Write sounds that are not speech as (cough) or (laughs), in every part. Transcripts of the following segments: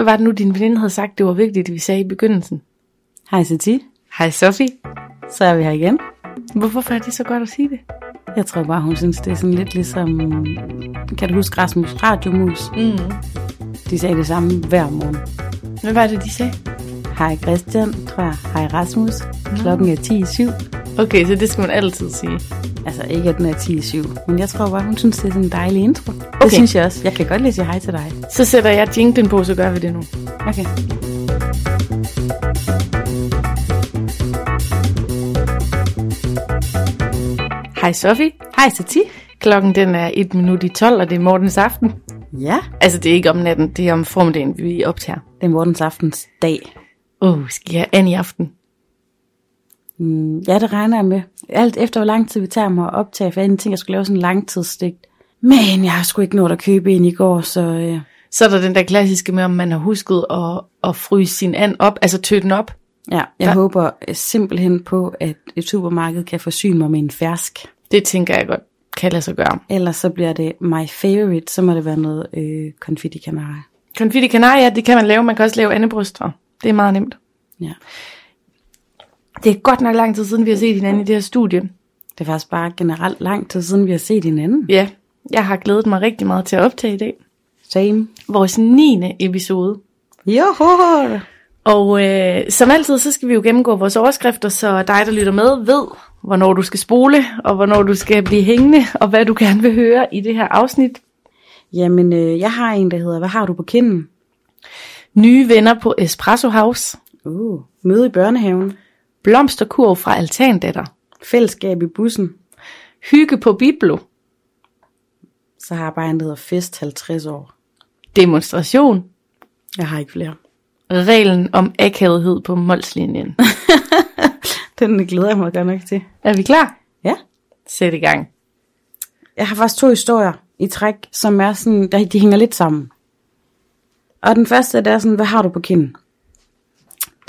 Hvad var det nu, din veninde havde sagt, det var vigtigt, at vi sagde i begyndelsen? Hej Sati, Hej Sofie. så er vi her igen. Hvorfor er det så godt at sige det? Jeg tror bare, hun synes, det er sådan lidt ligesom... Kan du huske Rasmus Radiomus? Mm. De sagde det samme hver morgen. Hvad var det, de sagde? Hej Christian, tror jeg. Hej Rasmus. Klokken er 10.07. Okay, så det skal man altid sige. Altså ikke, at den er 10.07, men jeg tror bare, hun synes, det er sådan en dejlig intro. Okay. Det synes jeg også. Jeg kan godt lige sige hej til dig. Så sætter jeg jinglen på, så gør vi det nu. Okay. Hej Sofie. Hej Sati. Klokken den er et minut i 12, og det er Mortens aften. Ja, Altså, det er ikke om natten, det er om formiddagen, vi optager. det er Mortens aftens dag. Åh, oh, skal jeg an i aften? Mm, ja, det regner jeg med. Alt efter, hvor lang tid vi tager mig at optage, for jeg tænkte, jeg skulle lave sådan en langtidsstigt. Men jeg har sgu ikke nået at købe en i går, så øh, Så er der den der klassiske med, om man har husket at, at fryse sin and op, altså tø den op. ja, jeg Ja. ja. håber øh, simpelthen på, at et supermarked kan forsyne mig med en fersk. Det tænker jeg godt kan lade sig gøre. Ellers så bliver det my favorite, så må det være noget øh, confetti canary. Confetti Canaria, det kan man lave. Man kan også lave andebryster. Det er meget nemt. Ja. Det er godt nok lang tid siden, vi har set hinanden i det her studie. Det er faktisk bare generelt lang tid siden, vi har set hinanden. Ja, jeg har glædet mig rigtig meget til at optage i dag. Same. Vores 9. episode. Joho! Og øh, som altid, så skal vi jo gennemgå vores overskrifter, så dig, der lytter med, ved, hvornår du skal spole, og hvornår du skal blive hængende, og hvad du gerne vil høre i det her afsnit. Jamen, øh, jeg har en, der hedder, hvad har du på kinden? Nye venner på Espresso House. Uh, møde i børnehaven. Blomsterkurv fra Altandatter. Fællesskab i bussen. Hygge på Biblo. Så har jeg bare en, der hedder Fest 50 år. Demonstration. Jeg har ikke flere. Reglen om akavethed på Molslinjen. (laughs) Den glæder jeg mig godt nok til. Er vi klar? Ja. Sæt i gang. Jeg har faktisk to historier i træk, som er sådan, der, de hænger lidt sammen. Og den første, der er sådan, hvad har du på kinden?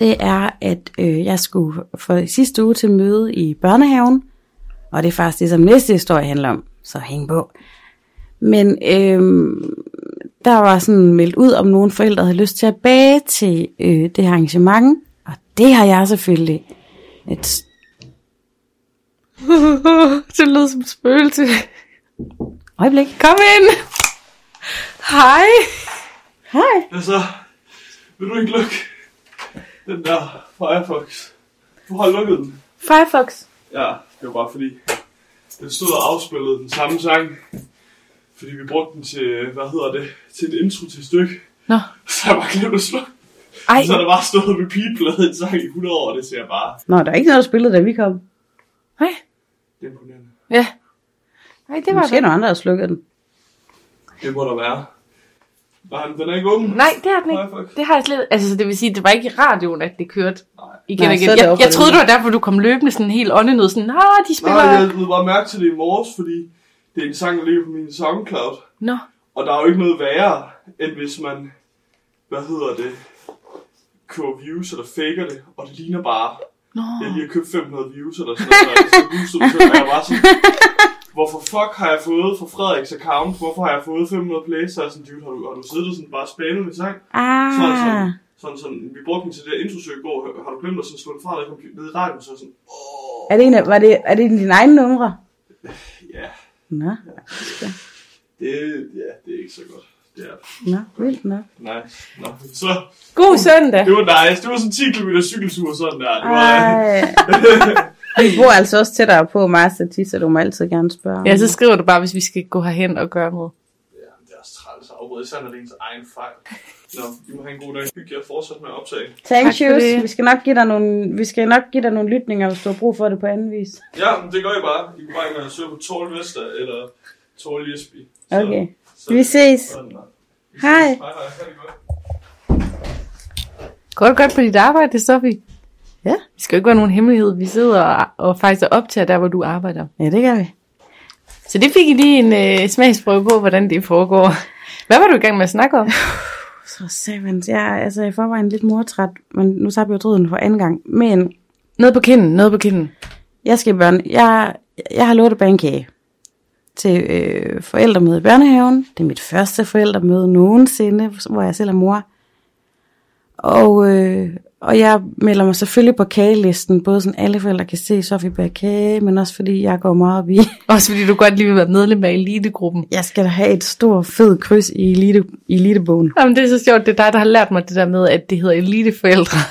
Det er, at øh, jeg skulle for sidste uge til møde i børnehaven. Og det er faktisk det, som næste historie handler om. Så hæng på. Men øh, der var sådan meldt ud, om nogle forældre havde lyst til at bage til øh, det her arrangement. Og det har jeg selvfølgelig et (laughs) det lød som spøgelse. øjeblik. Kom ind. Hej. Hej. Altså, vil du ikke lukke den der Firefox? Du har lukket den. Firefox. Ja, det var bare fordi, den stod og afspillede den samme sang. Fordi vi brugte den til, hvad hedder det, til en intro til et stykke. Nå. Så jeg bare glemt at slukke. Ej, Så der bare stået repeat en sang i 100 år, og det ser bare Nå, der er ikke noget, der spillede, da vi kom. nej. imponerende. Ja. Nej, det Det var Måske det. nogle andre, der slukkede den. Det må der være. Nej, men den er ikke åben. Nej, det har den ikke. Firefox. Det har jeg slet Altså, det vil sige, det var ikke i radioen, at det kørte Nej. igen Nej, og igen. er det Jeg, for jeg troede, den. det var derfor, du kom løbende sådan helt åndenød. Sådan, ah, de Nej, spiller... jeg blev bare mærke til det i morges, fordi det er en sang, der ligger på min SoundCloud. Nå. Og der er jo ikke noget værre, end hvis man, hvad hedder det, køber views eller faker det, og det ligner bare, Nå. jeg lige har købt 500 views eller sådan noget, og så booster du selv, og jeg er bare sådan, hvorfor fuck har jeg fået fra Frederiks account, hvorfor har jeg fået 500 plays, så er jeg sådan, dude, har du, har du siddet og sådan bare spammet min sang? Sådan, Ah, sådan, sådan, sådan, vi brugte den til det introsøg i går, har du glemt at sådan slå den fra computer- ned i radioen, så er sådan, åh, er det, en af, var det, er det dine egne numre? ja, Nå, det, ja, det er ikke så godt. Er nå, vildt nok. nice. Nå, så, God søndag. Det var nice. Det var sådan 10 km cykeltur sådan der. Det var, Ej. (laughs) Vi bor altså også tættere på mig, Sati, så du må altid gerne spørge. Ja, så skriver du bare, hvis vi skal gå herhen og gøre noget. ja, det er også træls at afbryde, især når det er ens egen fejl. Nå, I må have en god dag. Hygge jer fortsat med at optage. Thank Tak you. Vi skal nok give dig nogle, vi skal nok give dig nogle lytninger, hvis du har brug for det på anden vis. Ja, men det gør I bare. I kan bare og søge på Torl Vester eller Torl Jesby. Så- Okay. så- Vi ses. der. Vi ses. Hej. Hej, hej. Ha' det godt. Går det godt på dit arbejde, Sofie? Ja. Det skal jo ikke være nogen hemmelighed. Vi sidder og, og faktisk optager der, hvor du arbejder. Ja, det gør vi. Så det fik I lige en øh, smagsprøve på, hvordan det foregår. Hvad var du i gang med at snakke om? (laughs) Så savans. Jeg er altså i forvejen lidt mortræt, men nu tager jo tråden for anden gang. Men Noget på kinden, noget på kinden. jeg skal i børne... Jeg, jeg har lovet at bage en kage til øh, forældremøde i børnehaven. Det er mit første forældremøde nogensinde, hvor jeg selv er mor. Og, øh, og jeg melder mig selvfølgelig på kagelisten, både sådan alle forældre kan se Sofie bag kage, men også fordi jeg går meget op i, (laughs) Også fordi du godt lige vil være medlem af elitegruppen. jeg skal da have et stort fed kryds i, elite, i elitebogen. Jamen, det er så sjovt. Det er dig, der har lært mig det der med, at det hedder eliteforældre. (laughs)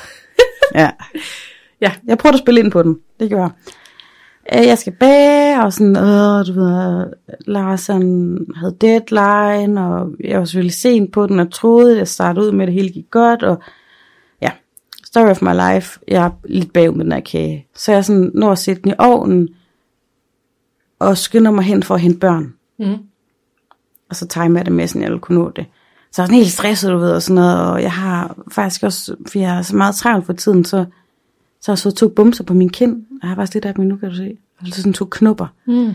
Ja. Ja. Jeg prøver at spille ind på den. Det gør jeg. Øh, Jeg skal bage, og sådan, øh, du ved, Lars han havde deadline, og jeg var selvfølgelig sent på den, og troede, at jeg startede ud med, at det hele gik godt, og story of my life, jeg er lidt bagud med den her kage. Så jeg sådan når at sætte den i ovnen, og skynder mig hen for at hente børn. Mm. Og så timer jeg det med, sådan jeg ville kunne nå det. Så jeg er sådan helt stresset, du ved, og sådan noget, og jeg har faktisk også, for jeg er så meget travlt for tiden, så, så har jeg så to bumser på min kind, og jeg har faktisk lidt af dem nu, kan du se. Altså sådan to knupper, Mm.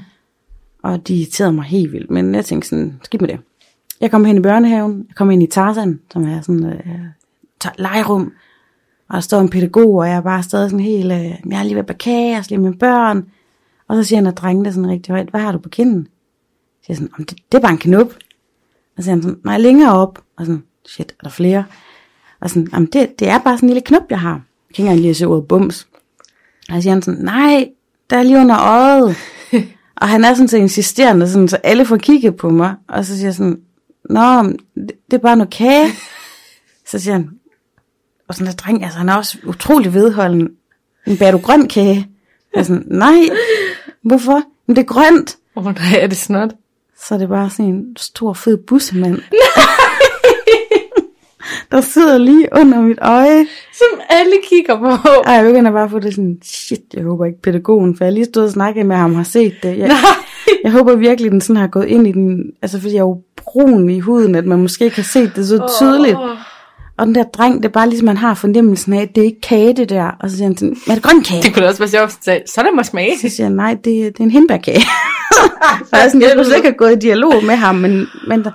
og de irriterede mig helt vildt, men jeg tænkte sådan, skidt med det. Jeg kom hen i børnehaven, jeg kom ind i Tarzan, som er sådan et øh, legerum, og der står en pædagog, og jeg er bare stadig sådan helt, øh, jeg har lige været på kage, jeg lige med børn, og så siger han, at drengene sådan rigtig højt, hvad har du på kinden? Så siger jeg sådan, "Om det, det er bare en knop. Og så siger han sådan, nej, længere op. Og sådan, shit, er der flere? Og sådan, jamen det, det er bare sådan en lille knop, jeg har. Jeg kan ikke engang lige se ordet bums. Og så siger han sådan, nej, der er lige under øjet. (laughs) og han er sådan så insisterende, sådan, så alle får kigget på mig. Og så siger jeg sådan, nå, det, det er bare noget kage. (laughs) så siger han, og sådan der dreng, altså han er også utrolig vedholden. Men bærer du grøn kage? Jeg er sådan, nej, hvorfor? Men det er grønt. Åh, oh, nej, er det snot? Så er det bare sådan en stor fed bussemand. (laughs) der sidder lige under mit øje. Som alle kigger på. Ej, jeg begynder bare at få det sådan, shit, jeg håber ikke pædagogen, for jeg lige stået og snakket med ham og har set det. Jeg, Nej. jeg håber virkelig, den sådan har gået ind i den, altså fordi jeg er jo brun i huden, at man måske ikke har set det så tydeligt. Åh. Og den der dreng, det er bare ligesom, man har fornemmelsen af, at det er ikke kage, det der. Og så siger han sådan, er det grøn kage? Det kunne også være sjovt, sige, så lad mig smage. Så siger jeg, nej, det, det er en hindbærkage. (laughs) og jeg, sådan, jeg skulle slet ikke have gået i dialog med ham, men, men der,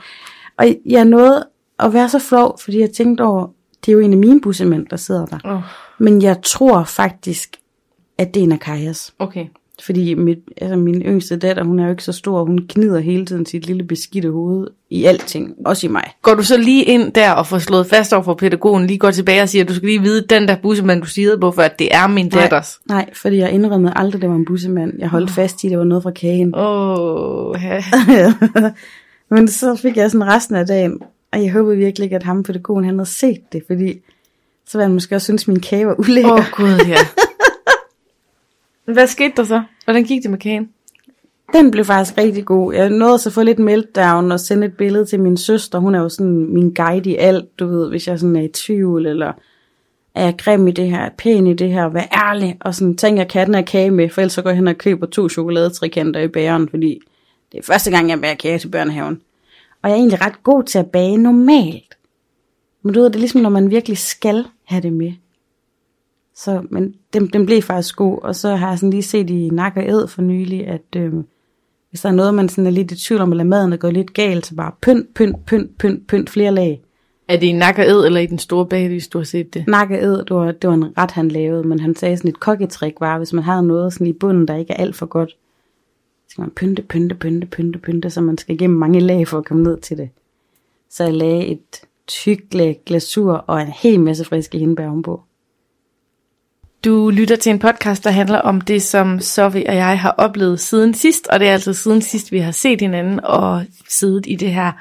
og jeg nåede at være så flov, fordi jeg tænkte over, det er jo en af mine bussemænd, der sidder der. Oh, Men jeg tror faktisk, at det er en af Kajas. okay. Fordi mit, altså min yngste datter, hun er jo ikke så stor, hun knider hele tiden sit lille beskidte hoved i alting, også i mig. Går du så lige ind der og får slået fast over for pædagogen, lige går tilbage og siger, at du skal lige vide, den der bussemand, du siger på, for at det er min datters. Nej, fordi jeg indrømmede aldrig, at det var en bussemand. Jeg holdt fast i, at det var noget fra kagen. Åh, oh, ja. (laughs) Men så fik jeg sådan resten af dagen, og jeg håbede virkelig ikke, at ham pædagogen han havde set det, fordi så var han måske også synes, at min kage var ulækker. Åh, oh, gud, ja. (laughs) Hvad skete der så? Hvordan gik det med kagen? Den blev faktisk rigtig god. Jeg nåede så at få lidt meltdown og sende et billede til min søster. Hun er jo sådan min guide i alt, du ved, hvis jeg sådan er i tvivl, eller er jeg grim i det her, er pæn i det her, vær ærlig, og sådan tænker jeg, kan den her kage med, for ellers så går jeg hen og køber to chokoladetrikanter i bageren, fordi det er første gang, jeg bager kage til børnehaven. Og jeg er egentlig ret god til at bage normalt. Men du ved, det er ligesom, når man virkelig skal have det med. Så, men den, den blev faktisk god, og så har jeg sådan lige set i Nak og Ed for nylig, at øh, hvis der er noget, man sådan er lidt i tvivl om, eller maden er gået lidt galt, så bare pynt, pynt, pynt, pynt, pynt flere lag. Er det i nak og ed, eller i den store bagelys, du har set det? Nak og Ed, det var, det var en ret, han lavede, men han sagde sådan et kokketrik var, hvis man havde noget sådan i bunden, der ikke er alt for godt, så skal man pynte, pynte, pynte, pynte, pynte, så man skal igennem mange lag for at komme ned til det. Så jeg lagde et tykt lag glasur og en hel masse friske hindbær ovenpå. Du lytter til en podcast, der handler om det, som Sofie og jeg har oplevet siden sidst, og det er altså siden sidst, vi har set hinanden og siddet i det her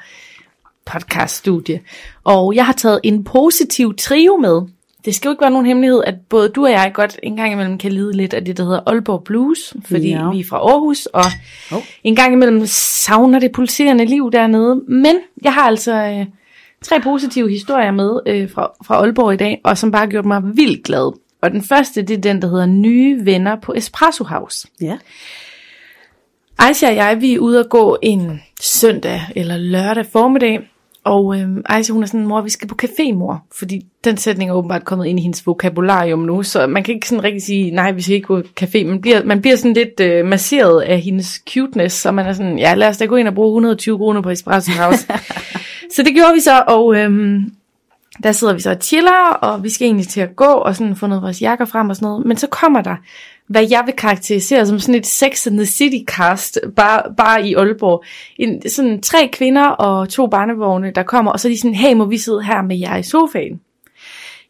podcaststudie. Og jeg har taget en positiv trio med. Det skal jo ikke være nogen hemmelighed, at både du og jeg godt en gang imellem kan lide lidt af det, der hedder Aalborg Blues, fordi Ja. vi er fra Aarhus, og Oh. en gang imellem savner det pulserende liv dernede. Men jeg har altså øh, tre positive historier med øh, fra, fra Aalborg i dag, og som bare har gjort mig vildt glad. Og den første, det er den, der hedder Nye Venner på Espresso House. Ja. Aisha og jeg, vi er ude at gå en søndag eller lørdag formiddag, og øhm, Aisha, hun er sådan, mor, vi skal på café, mor. Fordi den sætning er åbenbart kommet ind i hendes vokabularium nu, så man kan ikke sådan rigtig sige, nej, vi skal ikke gå café. Man bliver, man bliver sådan lidt øh, masseret af hendes cuteness, så man er sådan, ja, lad os da gå ind og bruge 120 kroner på Espresso House. (laughs) så det gjorde vi så, og øhm, der sidder vi så og chiller, og vi skal egentlig til at gå og sådan få noget vores jakker frem og sådan noget. Men så kommer der, hvad jeg vil karakterisere som sådan et Sex and the City cast, bare, bare i Aalborg. En, sådan tre kvinder og to barnevogne, der kommer, og så er de sådan, hey, må vi sidde her med jer i sofaen?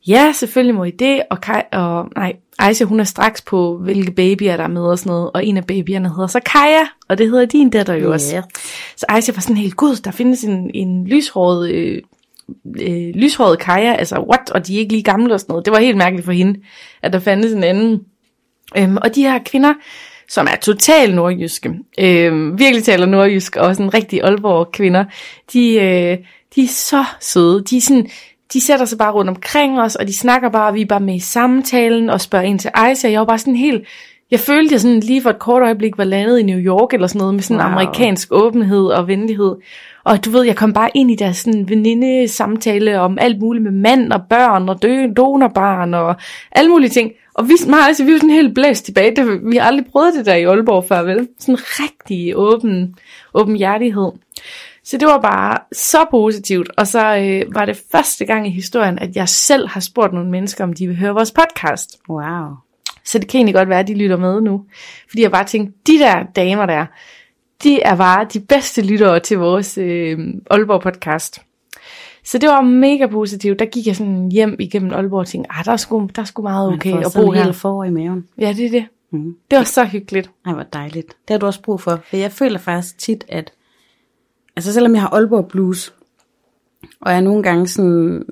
ja, selvfølgelig må I det, og, Kaj, og nej, Aisha, hun er straks på, hvilke babyer der er med og sådan noget, og en af babyerne hedder så Kaja, og det hedder din datter jo også. Ja. Så Aisha var sådan helt, gud, der findes en, en lyshåret, øh, øh, lyshåret Kaja, altså what, og de er ikke lige gamle og sådan noget. Det var helt mærkeligt for hende, at der fandtes en anden. Øhm, og de her kvinder, som er totalt nordjyske, øhm, virkelig taler nordjysk, og sådan rigtig Aalborg kvinder, de, øh, de er så søde. De er sådan, de sætter sig bare rundt omkring os, og de snakker bare, og vi er bare med i samtalen, og spørger ind til Aisha. Jeg var bare sådan helt, jeg følte, jeg sådan lige for et kort øjeblik var landet i New York, eller sådan noget, med sådan Wow. amerikansk åbenhed og venlighed. Og du ved, jeg kom bare ind i deres sådan veninde samtale om alt muligt med mand og børn og dø, donorbarn og alle mulige ting. Og vi, mig, altså, vi var sådan helt blæst tilbage. Det, vi har aldrig prøvet det der i Aalborg før, vel? Sådan rigtig åben, åben hjertighed. Så det var bare så positivt. Og så øh, var det første gang i historien, at jeg selv har spurgt nogle mennesker, om de vil høre vores podcast. Wow. Så det kan egentlig godt være, at de lytter med nu. Fordi jeg bare tænkte, de der damer der, de er bare de bedste lyttere til vores øh, Aalborg podcast. Så det var mega positivt. Der gik jeg sådan hjem igennem Aalborg og tænkte, ah, der er sgu, der er sgu meget okay at bo her. helt for i maven. Ja, det er det. Mm. Det var så hyggeligt. Ej, hvor dejligt. Det har du også brug for. For jeg føler faktisk tit, at... Altså selvom jeg har Aalborg Blues, og jeg nogle gange sådan...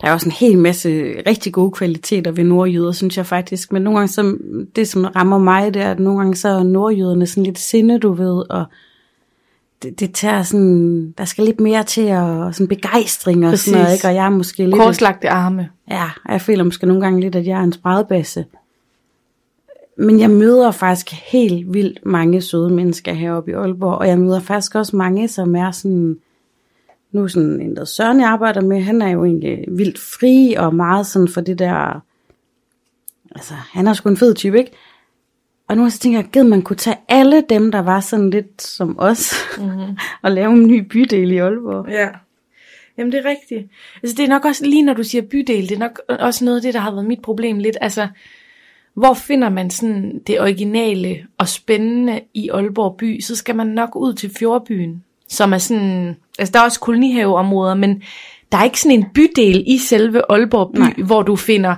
Der er også en hel masse rigtig gode kvaliteter ved nordjyder, synes jeg faktisk. Men nogle gange, så, det som rammer mig, det er, at nogle gange så er nordjyderne sådan lidt sinde, du ved, og det, det tager sådan, der skal lidt mere til at sådan begejstring og sådan noget, Præcis. ikke? Og jeg er måske lidt... Korslagte arme. Ja, og jeg føler måske nogle gange lidt, at jeg er en spredbasse. Men jeg møder faktisk helt vildt mange søde mennesker heroppe i Aalborg, og jeg møder faktisk også mange, som er sådan, nu sådan en, der Søren, jeg arbejder med, han er jo egentlig vildt fri og meget sådan for det der, altså han er sgu en fed type, ikke? Og nu så tænker jeg, at man kunne tage alle dem, der var sådan lidt som os, mm-hmm. (laughs) og lave en ny bydel i Aalborg. Ja. Jamen det er rigtigt. Altså det er nok også, lige når du siger bydel, det er nok også noget af det, der har været mit problem lidt. Altså, hvor finder man sådan det originale og spændende i Aalborg by, så skal man nok ud til Fjordbyen, som er sådan, altså der er også kolonihaveområder, men der er ikke sådan en bydel i selve Aalborg by, Nej. hvor du finder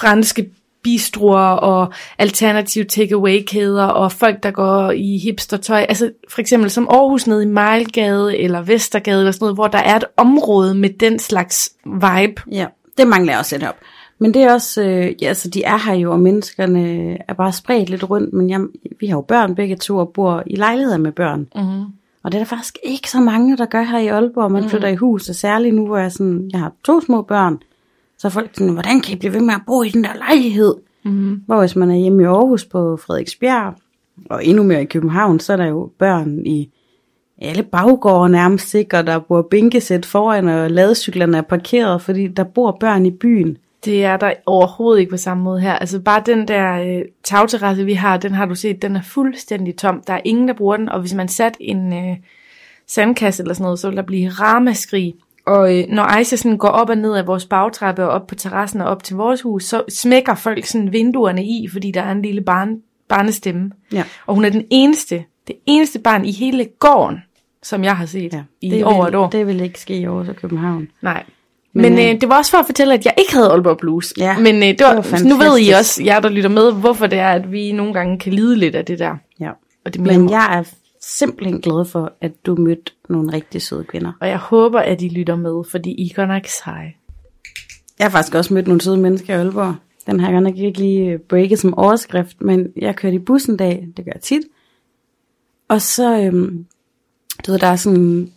franske bistroer og alternative takeaway-kæder og folk, der går i hipstertøj. Altså for eksempel som Aarhus nede i Mejlgade eller Vestergade eller sådan noget, hvor der er et område med den slags vibe. Ja, det mangler jeg også lidt op. Men det er også, øh, ja, altså de er her jo, og menneskerne er bare spredt lidt rundt, men jeg, vi har jo børn begge to, og bor i lejligheder med børn. Mm-hmm. Og det er der faktisk ikke så mange, der gør her i Aalborg. Man flytter i hus, og særligt nu, hvor jeg, sådan, jeg har to små børn, så er folk sådan, hvordan kan I blive ved med at bo i den der lejlighed? Mm-hmm. Hvor hvis man er hjemme i Aarhus på Frederiksbjerg, og endnu mere i København, så er der jo børn i alle baggårde nærmest ikke, og der bor bænkesæt foran, og ladecyklerne er parkeret, fordi der bor børn i byen. Det er der overhovedet ikke på samme måde her. Altså bare den der øh, tagterrasse, vi har, den har du set, den er fuldstændig tom. Der er ingen, der bruger den, og hvis man satte en øh, sandkasse eller sådan noget, så vil der blive ramaskrig. Og øh, når Aisha sådan går op og ned af vores bagtrappe og op på terrassen og op til vores hus, så smækker folk sådan vinduerne i, fordi der er en lille barn, barnestemme. Ja. Og hun er den eneste, det eneste barn i hele gården, som jeg har set ja, i det over vil, et år. Det vil ikke ske i Aarhus og København. Nej. Men, Men, øh, øh, det var også for at fortælle, at jeg ikke havde Aalborg Blues. Ja, Men øh, det var, det var nu ved I også, jer der lytter med, hvorfor det er, at vi nogle gange kan lide lidt af det der. Ja. Og, det Men mig. jeg er simpelthen glad for, at du mødte nogle rigtig søde kvinder. og jeg håber, at I lytter med, fordi I godt nok seje. Jeg har faktisk også mødt nogle søde mennesker i Aalborg. Den har jeg nok ikke lige breaket som overskrift, men jeg kørte i bussen en dag, det gør jeg tit. Og så, øhm, du ved, der er sådan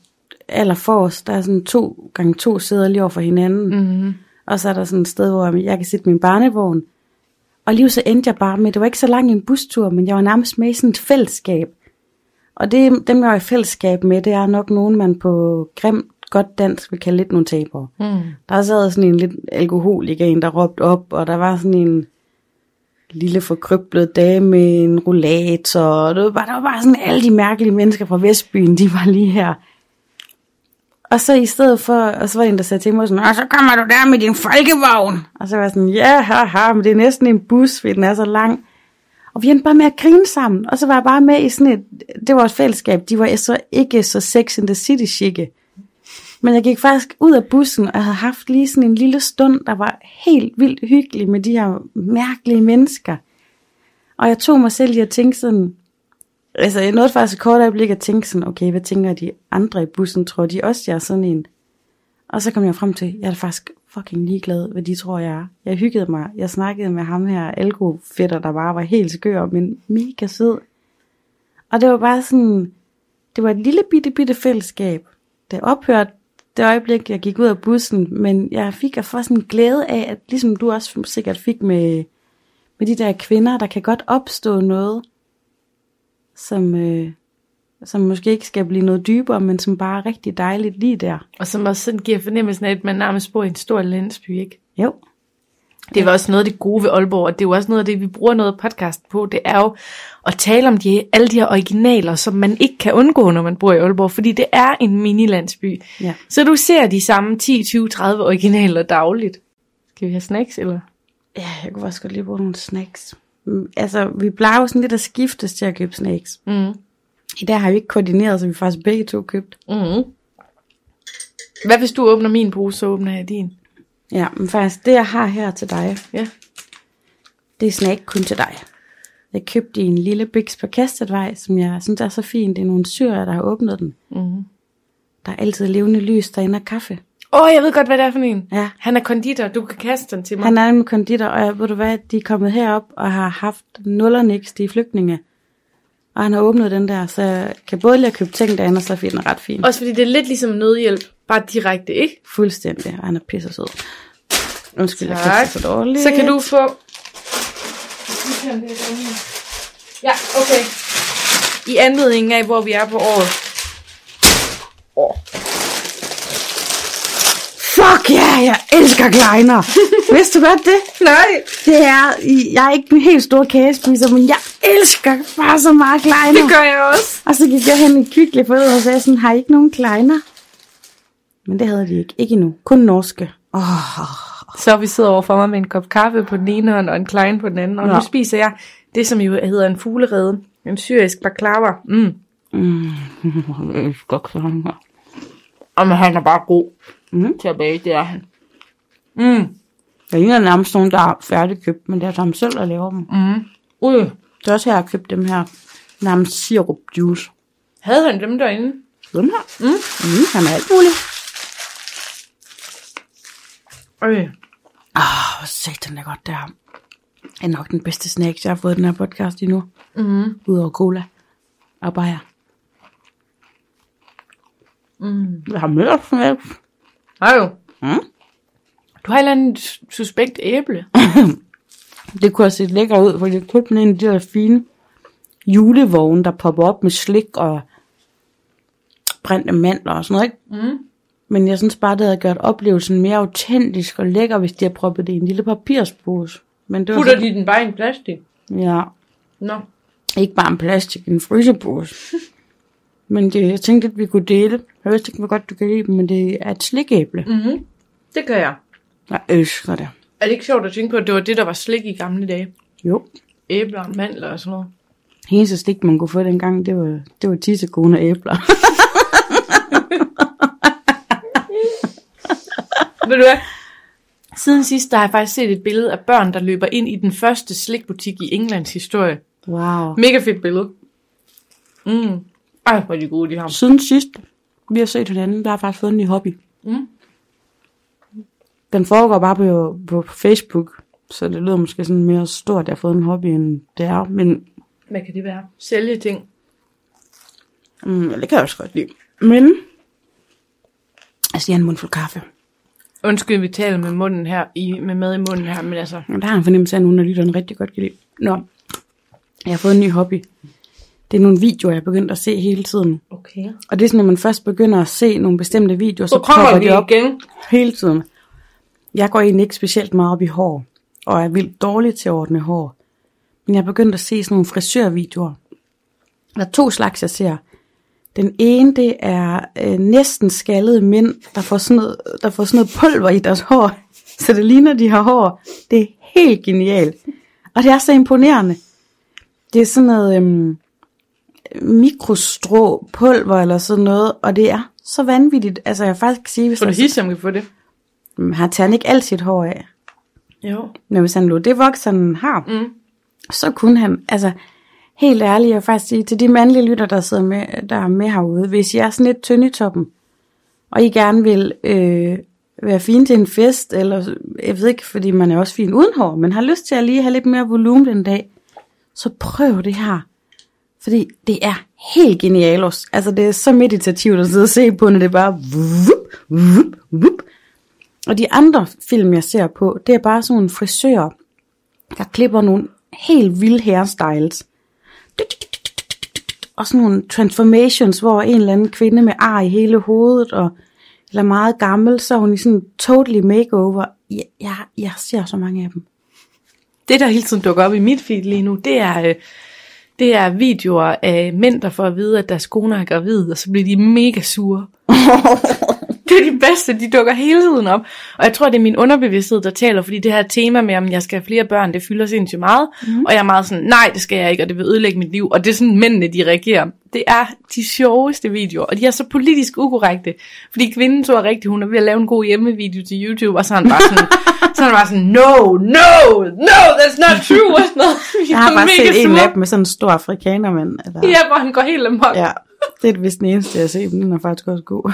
allerforrest, der er sådan to gange to sæder lige over for hinanden. Mm-hmm. Og så er der sådan et sted, hvor jeg kan sætte min barnevogn. Og lige så endte jeg bare med, det var ikke så lang en bustur, men jeg var nærmest med i sådan et fællesskab. Og det, dem jeg var i fællesskab med, det er nok nogen, man på grimt godt dansk vil kalde lidt nogle tabere. Mm. Der sad sådan en lidt alkoholiker, en der råbte op, og der var sådan en lille forkryblet dame med en rollator, og det var der var bare sådan alle de mærkelige mennesker fra Vestbyen, de var lige her. Og så i stedet for, og så var der en, der sagde til mig sådan, og så kommer du der med din folkevogn. Og så var jeg sådan, ja, haha, men det er næsten en bus, fordi den er så lang. Og vi endte bare med at grine sammen, og så var jeg bare med i sådan et, det var et fællesskab, de var så ikke så sex in the city chicke. Men jeg gik faktisk ud af bussen, og jeg havde haft lige sådan en lille stund, der var helt vildt hyggelig med de her mærkelige mennesker. Og jeg tog mig selv i at tænke sådan, altså jeg nåede faktisk et kort øjeblik at tænke sådan, okay, hvad tænker de andre i bussen? Tror de også, jeg er sådan en? Og så kom jeg frem til, jeg er faktisk fucking ligeglad, hvad de tror, jeg er. Jeg hyggede mig. Jeg snakkede med ham her, algofætter, der bare var helt skør, men mega sød. Og det var bare sådan, det var et lille bitte, bitte fællesskab. Det ophørte det øjeblik, jeg gik ud af bussen, men jeg fik at få sådan en glæde af, at ligesom du også sikkert fik med, med de der kvinder, der kan godt opstå noget, som, øh, som måske ikke skal blive noget dybere, men som bare er rigtig dejligt lige der. Og som også sådan giver fornemmelsen af, at man nærmest bor i en stor landsby, ikke? Jo. Det var også noget af det gode ved Aalborg, og det er jo også noget af det, vi bruger noget podcast på. Det er jo at tale om de, alle de her originaler, som man ikke kan undgå, når man bor i Aalborg, fordi det er en mini-landsby. Ja. Så du ser de samme 10, 20, 30 originaler dagligt. Skal vi have snacks, eller? Ja, jeg kunne også godt lige bruge nogle snacks. Altså, vi plejer jo sådan lidt at skiftes til at købe snacks. Mm. I dag har vi ikke koordineret, så vi faktisk begge to købt. Mm. Hvad hvis du åbner min pose, så åbner jeg din? Ja, men faktisk, det jeg har her til dig, Ja. det er snack kun til dig. Jeg købte en lille Bix på Kastetvej, som jeg synes er så fin. Det er nogle syrer, der har åbnet den. Mm. Der er altid levende lys derinde og kaffe. Åh, oh, jeg ved godt, hvad det er for en. Ja. Han er konditor, du kan kaste den til mig. Han er en konditor, og jeg, ved du hvad, de er kommet herop og har haft nul og niks, de er flygtninge. Og han har åbnet den der, så jeg kan både lide at købe ting derinde, og så finder den ret fin. Også fordi det er lidt ligesom nødhjælp, bare direkte, ikke? Fuldstændig, og han er pisse sød. Undskyld, jeg Tak. kan så dårligt. Så kan du få... Ja, okay. I anledning af, hvor vi er på året. Fuck ja, yeah, jeg elsker kleiner. (laughs) Vidste du godt det? Nej. Det er, jeg er ikke en helt stor kagespiser, men jeg elsker bare så meget kleiner. Det gør jeg også. Og så gik jeg hen i Kvickly for og sagde sådan, har I ikke nogen kleiner? Men det havde de ikke. Ikke endnu. Kun norske. Oh, Så vi sidder over for mig med en kop kaffe på den ene hånd og en klein på den anden. Og Ja. nu spiser jeg det, som jo hedder en fuglerede. En syrisk baklava. Mm. jeg elsker kleiner. Og men han er bare god Mm. til at bage, det er han. Mm. Der er ikke nærmest nogen, der er færdigkøbt, men det er ham selv, der laver dem. Mm. Ui. Det er også her, jeg har købt dem her nærmest sirup juice. Havde han dem derinde? Dem her. Mm. Mm, han er alt muligt. Øj. Ah, hvor satan er godt det her. Det er nok den bedste snack, jeg har fået den her podcast endnu. Mm. Udover cola og bajer. Mm. Jeg har mere snacks. Hej. Mm. Du har et eller andet suspekt æble. (laughs) Det kunne have set lækker ud, for jeg købte en af de der fine julevogne, der popper op med slik og brændte mandler og sådan noget, ikke? Mm. Men jeg synes bare, det havde gjort oplevelsen mere autentisk og lækker, hvis de havde proppet det i en lille papirspose. Men det var Putter så, de den bare i en plastik? ja, Nå. ikke bare en plastik, en frysepose. (laughs) men det, jeg tænkte, at vi kunne dele. Jeg vidste ikke, hvor godt du kan lide dem, men det er et slikæble. Mm-hmm. Det gør jeg. Jeg elsker det. Er det ikke sjovt at tænke på, at det var det, der var slik i gamle dage? Jo. Æbler og mandler og sådan noget. Eneste stik, man kunne få dengang, det var, det var tissekone og æbler. (laughs) Ved du hvad? Siden sidst, der har jeg faktisk set et billede af børn, der løber ind i den første slikbutik i Englands historie. Wow. Mega fedt billede. Mm. Ej, hvor er de gode, de har. Siden sidst, vi har set hinanden, der har faktisk fået en ny hobby. Mm. Den foregår bare på, på Facebook, så det lyder måske sådan mere stort, at jeg har fået en hobby, end det er. Men Hvad kan det være? Sælge ting. mm, det kan jeg også godt lide. Men, altså jeg har en mundfuld kaffe. Undskyld, vi taler med munden her, i, med mad i munden her, men altså... Der har en fornemmelse af, at nogen af lytterne rigtig godt kan lide. Nå, jeg har fået en ny hobby. Det er nogle videoer, jeg er begyndt at se hele tiden. Okay. Og det er sådan, når man først begynder at se nogle bestemte videoer, så, Så kommer popper de op igen. hele tiden. Jeg går egentlig ikke specielt meget op i hår, og er vildt dårlig til at ordne hår. Men jeg er begyndt at se sådan nogle frisørvideoer. Der er to slags, jeg ser. Den ene, det er øh, næsten skaldede mænd, der får, sådan noget, der får sådan noget pulver i deres hår, (laughs) så det ligner, de har hår. Det er helt genialt. Og det er så imponerende. Det er sådan noget øhm, mikrostrå pulver eller sådan noget, og det er så vanvittigt. Altså jeg vil faktisk sige, hvis Tror du Hisham kan få det? Mm, har tager han ikke alt sit hår af. Jo. Men hvis han lå det voks, han har, Mm. så kunne han, altså helt ærligt, jeg vil faktisk sige til de mandlige lytter, der sidder med, der er med herude, hvis I er sådan lidt tynd i toppen, og I gerne vil øh, være fin til en fest, eller jeg ved ikke, fordi man er også fin uden hår, men har lyst til at lige have lidt mere volumen den dag, så prøv det her. Fordi det er helt genialos. Altså det er så meditativt at sidde og se på, når det er bare vup, vup, vup. Og de andre film, jeg ser på, det er bare sådan nogle frisører, der klipper nogle helt vilde hairstyles. Og sådan nogle transformations, hvor en eller anden kvinde med ar i hele hovedet, og, eller meget gammel, så er hun i sådan en totally makeover. Jeg, jeg, jeg ser så mange af dem. Det, der hele tiden dukker op i mit feed lige nu, det er, øh, det er videoer af mænd, der får at vide, at deres kone er gravid, og så bliver de mega sure. (laughs) det er de bedste, de dukker hele tiden op. Og jeg tror, det er min underbevidsthed, der taler, fordi det her tema med, om jeg skal have flere børn, det fylder sindssygt meget. Mm. Og jeg er meget sådan, nej, det skal jeg ikke, og det vil ødelægge mit liv. Og det er sådan, mændene, de reagerer. Det er de sjoveste videoer, og de er så politisk ukorrekte. Fordi kvinden tror rigtigt, hun er ved at lave en god hjemmevideo til YouTube, og så er han bare sådan, så han bare sådan, no, no, no, that's not true. Og (laughs) sådan noget. Jeg har bare set en af dem med sådan en stor afrikanermand. Eller, Ja, hvor han går helt amok. ja. Det er vist den eneste, jeg har set, men den er faktisk også god.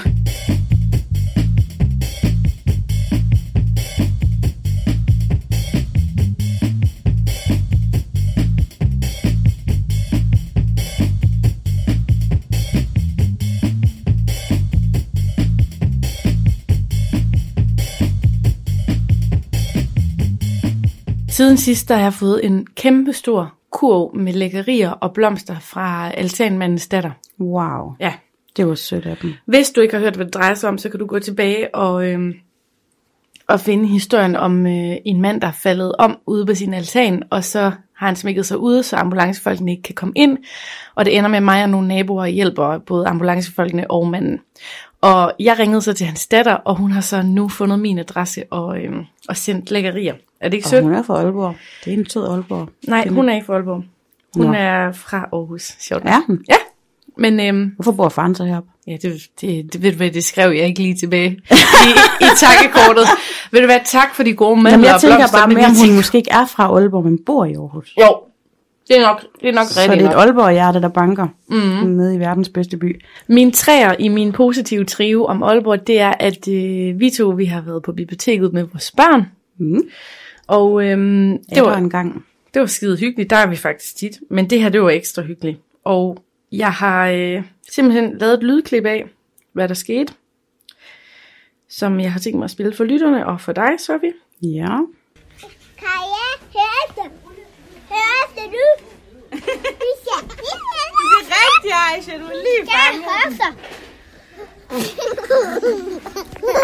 Siden sidst der har jeg fået en kæmpe stor kurv med lækkerier og blomster fra altanmandens datter. Wow, Ja. det var sødt af dem. Hvis du ikke har hørt, hvad det drejer sig om, så kan du gå tilbage og, øhm, og finde historien om øh, en mand, der er faldet om ude på sin altan, og så har han smækket sig ude, så ambulancefolkene ikke kan komme ind. Og det ender med, mig og nogle naboer hjælper både ambulancefolkene og manden. Og jeg ringede så til hans datter, og hun har så nu fundet min adresse og, øhm, og sendt lækkerier. Er det ikke sødt? hun er fra Aalborg. Det er en sød Aalborg. Nej, hun er ikke fra Aalborg. Hun Nå. er fra Aarhus. Sjovt. Er hun? Ja. Men øhm, Hvorfor bor faren så heroppe? ja, det, det, det, ved du hvad, det skrev jeg ikke lige tilbage i, i takkekortet. (laughs) ved du hvad, tak for de gode Jamen, jeg tænker blomster, bare mere, om hun måske ikke er fra Aalborg, men bor i Aarhus. Jo, det er nok, det er nok Så det rigtigt er et nok. Aalborg-hjerte, der banker mm. nede i verdens bedste by. Min træer i min positive trio om Aalborg, det er, at øh, vi to vi har været på biblioteket med vores børn. Mm. Og øhm, det, Det var en gang. det var skide hyggeligt, der er vi faktisk tit. Men det her, det var ekstra hyggeligt. Og jeg har øh, simpelthen lavet et lydklip af, hvad der skete. Som jeg har tænkt mig at spille for lytterne og for dig, Sofie. Ja. Kaja, hør efter. Skal. Det er rigtigt, Aisha. Du er lige efter.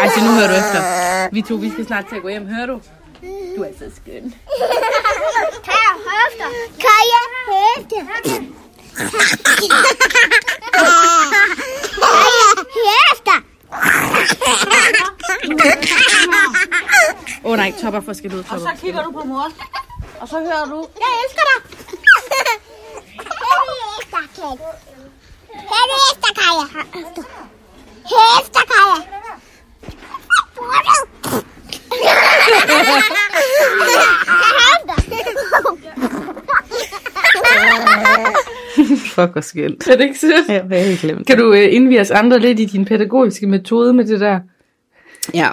Ej, så nu hører du efter. Vi to, vi skal snart til at gå hjem. Hører du? Du er så skøn. Hør efter. Kaja, hør efter. Kaja, hør efter. Åh oh, nej, topper for skal ud. Topper. kigger du på mor. Og så hører du. Jeg elsker dig. Hør efter, Kaja. Hør efter, Kaja. Fuck, hvor skønt. Er det ikke sødt? Ja, det er helt glemt. Kan du øh, indvige os andre lidt i din pædagogiske metode med det der? Ja.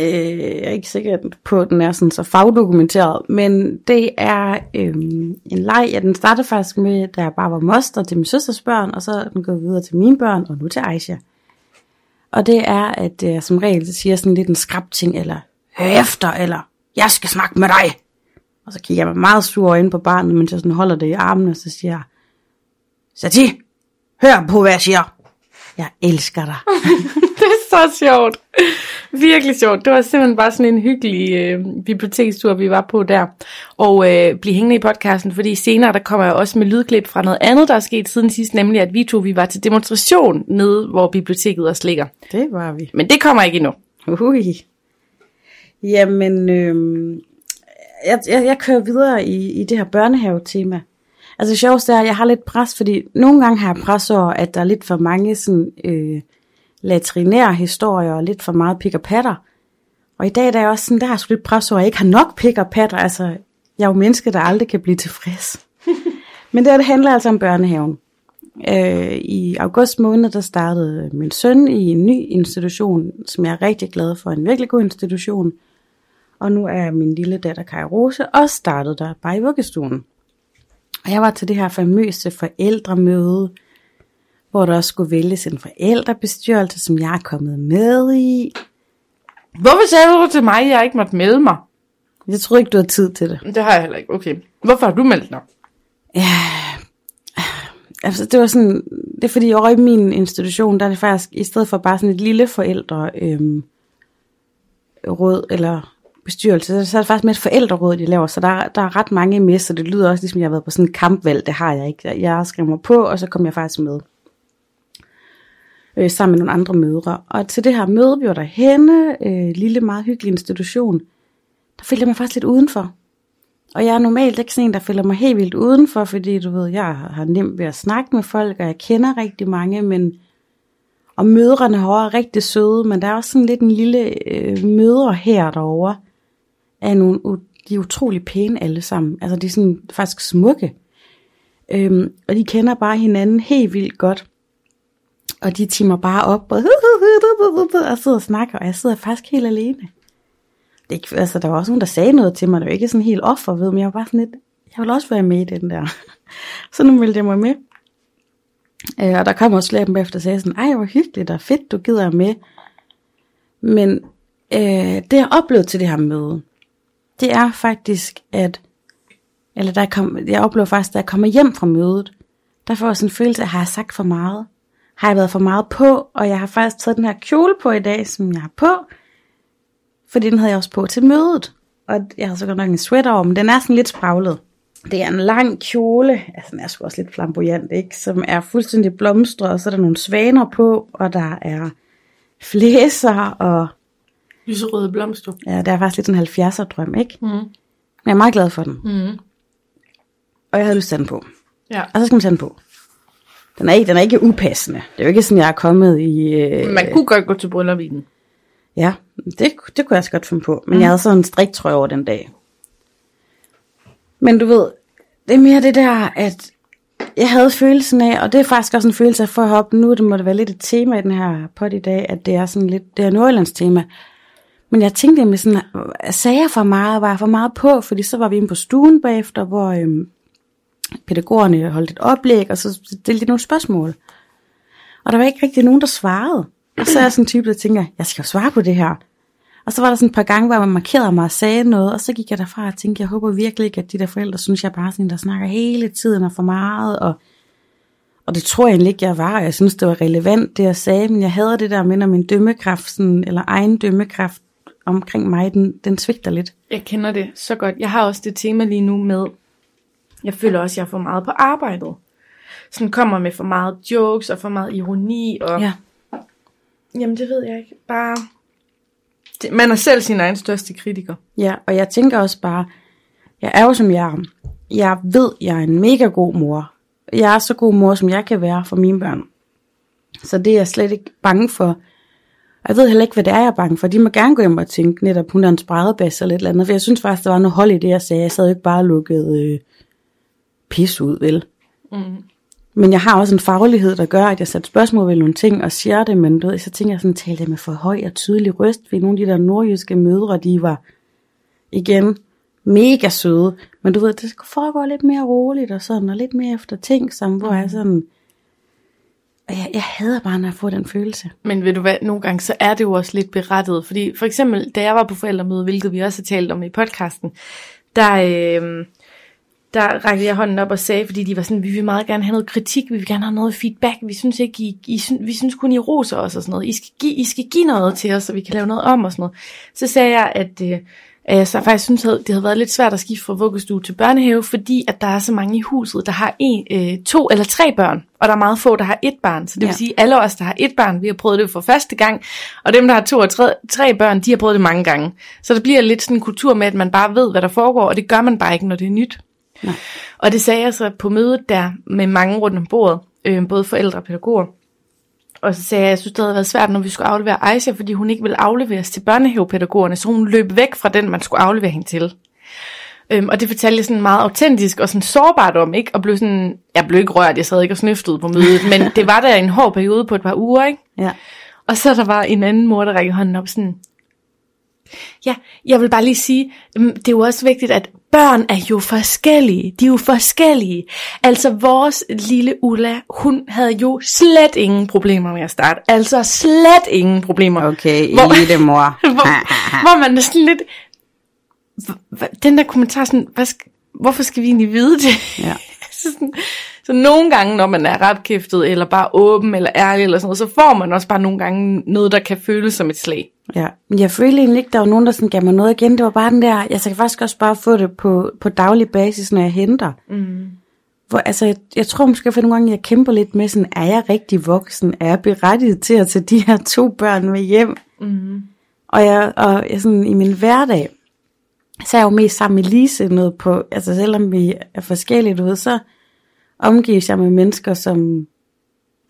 Øh, jeg er ikke sikker på, at den er sådan så fagdokumenteret, men det er øh, en leg, ja, den startede faktisk med, da jeg bare var moster til min søsters børn, og så er den gået videre til mine børn, og nu til Aisha. Og det er, at jeg som regel siger sådan lidt en skrab ting, eller hør efter, eller jeg skal snakke med dig. Og så kigger jeg med meget sur øjne på barnet, mens jeg sådan holder det i armen, og så siger jeg, Sati, hør på, hvad jeg siger. Jeg elsker dig. (laughs) Så sjovt. Virkelig sjovt. Det var simpelthen bare sådan en hyggelig øh, bibliotekstur, vi var på der. Og øh, bliv hængende i podcasten, fordi senere der kommer jeg også med lydklip fra noget andet, der er sket siden sidst, nemlig at vi to vi var til demonstration nede, hvor biblioteket også ligger. Det var vi. Men det kommer ikke endnu. Ui. Jamen, øhm, jeg, jeg, jeg kører videre i, i det her børnehave-tema. Altså det sjoveste er, at jeg har lidt pres, fordi nogle gange har jeg pres over, at der er lidt for mange sådan, øh, latrinær historier og lidt for meget pik og patter. Og i dag der er jeg også sådan, der har jeg sgu lidt pres over, at jeg ikke har nok pik og patter. Altså, jeg er jo menneske, der aldrig kan blive tilfreds. (laughs) Men det, her, det handler altså om børnehaven. Øh, I august måned, der startede min søn i en ny institution, som jeg er rigtig glad for. En virkelig god institution. Og nu er min lille datter Kai Rose også startet der, bare i vuggestuen. Og jeg var til det her famøse forældremøde, hvor der også skulle vælges en forældrebestyrelse, som jeg er kommet med i. Hvorfor sagde du til mig, at jeg ikke måtte melde mig? Jeg troede ikke, du havde tid til det. Det har jeg heller ikke. Okay. Hvorfor har du meldt dig? Altså, det var sådan, det er fordi over i min institution, der er det faktisk, i stedet for bare sådan et lille forældre øhm, råd, eller bestyrelse, så er det faktisk med et forældreråd, de laver, så der, der er ret mange med, så det lyder også ligesom, jeg har været på sådan en kampvalg, det har jeg ikke. Jeg skrev mig på, og så kom jeg faktisk med. Øh, sammen med nogle andre mødre. Og til det her møde, vi var der henne, øh, lille, meget hyggelig institution, der følte jeg mig faktisk lidt udenfor. Og jeg er normalt ikke sådan en, der føler mig helt vildt udenfor, fordi du ved, jeg har nemt ved at snakke med folk, og jeg kender rigtig mange, men og mødrene herovre er rigtig søde, men der er også sådan lidt en lille øh, mødre her derovre, er nogle, de er utrolig pæne alle sammen. Altså de er sådan faktisk smukke. Øhm, og de kender bare hinanden helt vildt godt. Og de timer bare op og, og sidder og snakker, og jeg sidder faktisk helt alene. Det altså, der var også nogen, der sagde noget til mig, der var ikke sådan helt offer ved, men jeg var bare sådan lidt, jeg vil også være med i den der. (laughs) så nu meldte jeg mig med. Øh, og der kom også flere af dem efter og sagde sådan, ej hvor hyggeligt og fedt, du gider med. Men øh, det jeg oplevede til det her møde, det er faktisk, at eller der kom, jeg oplever faktisk, da jeg kommer hjem fra mødet, der får jeg sådan en følelse af, har jeg sagt for meget? Har jeg været for meget på? Og jeg har faktisk taget den her kjole på i dag, som jeg har på, fordi den havde jeg også på til mødet. Og jeg har så godt nok en sweater over, men den er sådan lidt spraglet. Det er en lang kjole, altså den er sgu også lidt flamboyant, ikke? Som er fuldstændig blomstret, og så er der nogle svaner på, og der er flæser, og Lyserøde blomster. ja, der er faktisk lidt en 70'er drøm, ikke? Mm. Men jeg er meget glad for den. Mm. Og jeg havde lyst til den på. Ja. Og så skal man tage den på. Den er ikke, den er ikke upassende. Det er jo ikke sådan, jeg er kommet i... Øh, Man kunne godt gå til bryllup i den. Ja, det, det kunne jeg også godt finde på. Men mm. jeg havde sådan en striktrøje over den dag. Men du ved, det er mere det der, at jeg havde følelsen af, og det er faktisk også en følelse af for at hoppe, nu det må det være lidt et tema i den her pot i dag, at det er sådan lidt, det er Nordjyllands tema. Men jeg tænkte med sådan, sagde jeg for meget, var jeg for meget på, fordi så var vi inde på stuen bagefter, hvor øhm, pædagogerne holdt et oplæg, og så stillede de nogle spørgsmål. Og der var ikke rigtig nogen, der svarede. Og så er jeg sådan en type, der tænker, jeg skal jo svare på det her. Og så var der sådan et par gange, hvor man markerede mig og sagde noget, og så gik jeg derfra og tænkte, jeg håber virkelig ikke, at de der forældre synes, jeg bare sådan der snakker hele tiden og for meget. Og, og det tror jeg egentlig ikke, jeg var, og jeg synes, det var relevant, det jeg sagde, men jeg havde det der med, når min dømmekraft, sådan, eller egen dømmekraft omkring mig, den, den svigter lidt. Jeg kender det så godt. Jeg har også det tema lige nu med, jeg føler også, at jeg er for meget på arbejdet. Sådan kommer med for meget jokes og for meget ironi. Og, Ja. Jamen det ved jeg ikke. Bare, det, man er selv sin egen største kritiker. Ja, og jeg tænker også bare, jeg er jo som jeg er. Jeg ved, jeg er en mega god mor. Jeg er så god mor, som jeg kan være for mine børn. Så det er jeg slet ikke bange for. Og Jeg ved heller ikke, hvad det er, jeg er bange for. De må gerne gå hjem og tænke netop, hun er en spredebas eller et eller andet. For jeg synes faktisk, der var noget hold i det, jeg sagde. Jeg sad jo ikke bare og lukkede øh, pis ud, vel? Mm. Men jeg har også en faglighed, der gør, at jeg sætter spørgsmål ved nogle ting og siger det, men du ved, så tænker jeg sådan, talte jeg med for høj og tydelig røst, fordi nogle af de der nordjyske mødre, de var igen mega søde, men du ved, det foregår lidt mere roligt og sådan, og lidt mere efter ting, som, hvor jeg sådan, og jeg, jeg hader bare, når jeg får den følelse. Men ved du hvad, nogle gange så er det jo også lidt berettet. Fordi for eksempel, da jeg var på forældremøde, hvilket vi også har talt om i podcasten, der, øh, der rakte jeg hånden op og sagde, fordi de var sådan, vi vil meget gerne have noget kritik, vi vil gerne have noget feedback, vi synes ikke, I, I synes, vi synes kun, I roser os og sådan noget. I skal, give, I skal give noget til os, så vi kan lave noget om og sådan noget. Så sagde jeg, at, øh, at jeg så faktisk synes, at det havde været lidt svært at skifte fra vuggestue til børnehave, fordi at der er så mange i huset, der har en, øh, to eller tre børn, og der er meget få, der har et barn. Så det vil Ja. sige, alle os, der har et barn, vi har prøvet det for første gang, og dem, der har to og tre, tre børn, de har prøvet det mange gange. Så det bliver lidt sådan en kultur med, at man bare ved, hvad der foregår, og det gør man bare ikke, når det er nyt. Nej. Og det sagde jeg så på mødet der med mange rundt om bordet, øh, både forældre og pædagoger. Og så sagde jeg, at jeg synes, det havde været svært, når vi skulle aflevere Aisha, fordi hun ikke ville afleveres til børnehavepædagogerne, så hun løb væk fra den, man skulle aflevere hende til. Øhm, og det fortalte jeg sådan meget autentisk og sådan sårbart om, ikke? Og blev sådan, jeg blev ikke rørt, jeg sad ikke og snøftede på mødet, men det var der en hård periode på et par uger, ikke? Ja. Og så der var en anden mor, der rækkede hånden op sådan, ja, jeg vil bare lige sige, øhm, det er jo også vigtigt, at børn er jo forskellige. De er jo forskellige. Altså vores lille Ulla, hun havde jo slet ingen problemer med at starte. Altså slet ingen problemer. Okay, (laughs) Hvor- elite mor. (laughs) hvor, (laughs) hvor man er sådan lidt... Den der kommentar sådan, hvad hvorfor skal vi egentlig vide det? Ja. så, sådan, så nogle gange, når man er retkæftet, eller bare åben, eller ærlig, eller sådan noget, så får man også bare nogle gange noget, der kan føles som et slag. Ja, men jeg følte egentlig ikke, der var nogen, der sådan gav mig noget igen. Det var bare den der, jeg kan faktisk også bare få det på, på daglig basis, når jeg henter. Mm. Hvor, altså, jeg, jeg tror måske, for nogle gange, jeg kæmper lidt med sådan, er jeg rigtig voksen? Er jeg berettiget til at tage de her to børn med hjem? Mm. Og, jeg, og jeg sådan, i min hverdag, så er jeg jo mest sammen med Lise noget på, altså selvom vi er forskellige, du ved, så omgives jeg med mennesker, som,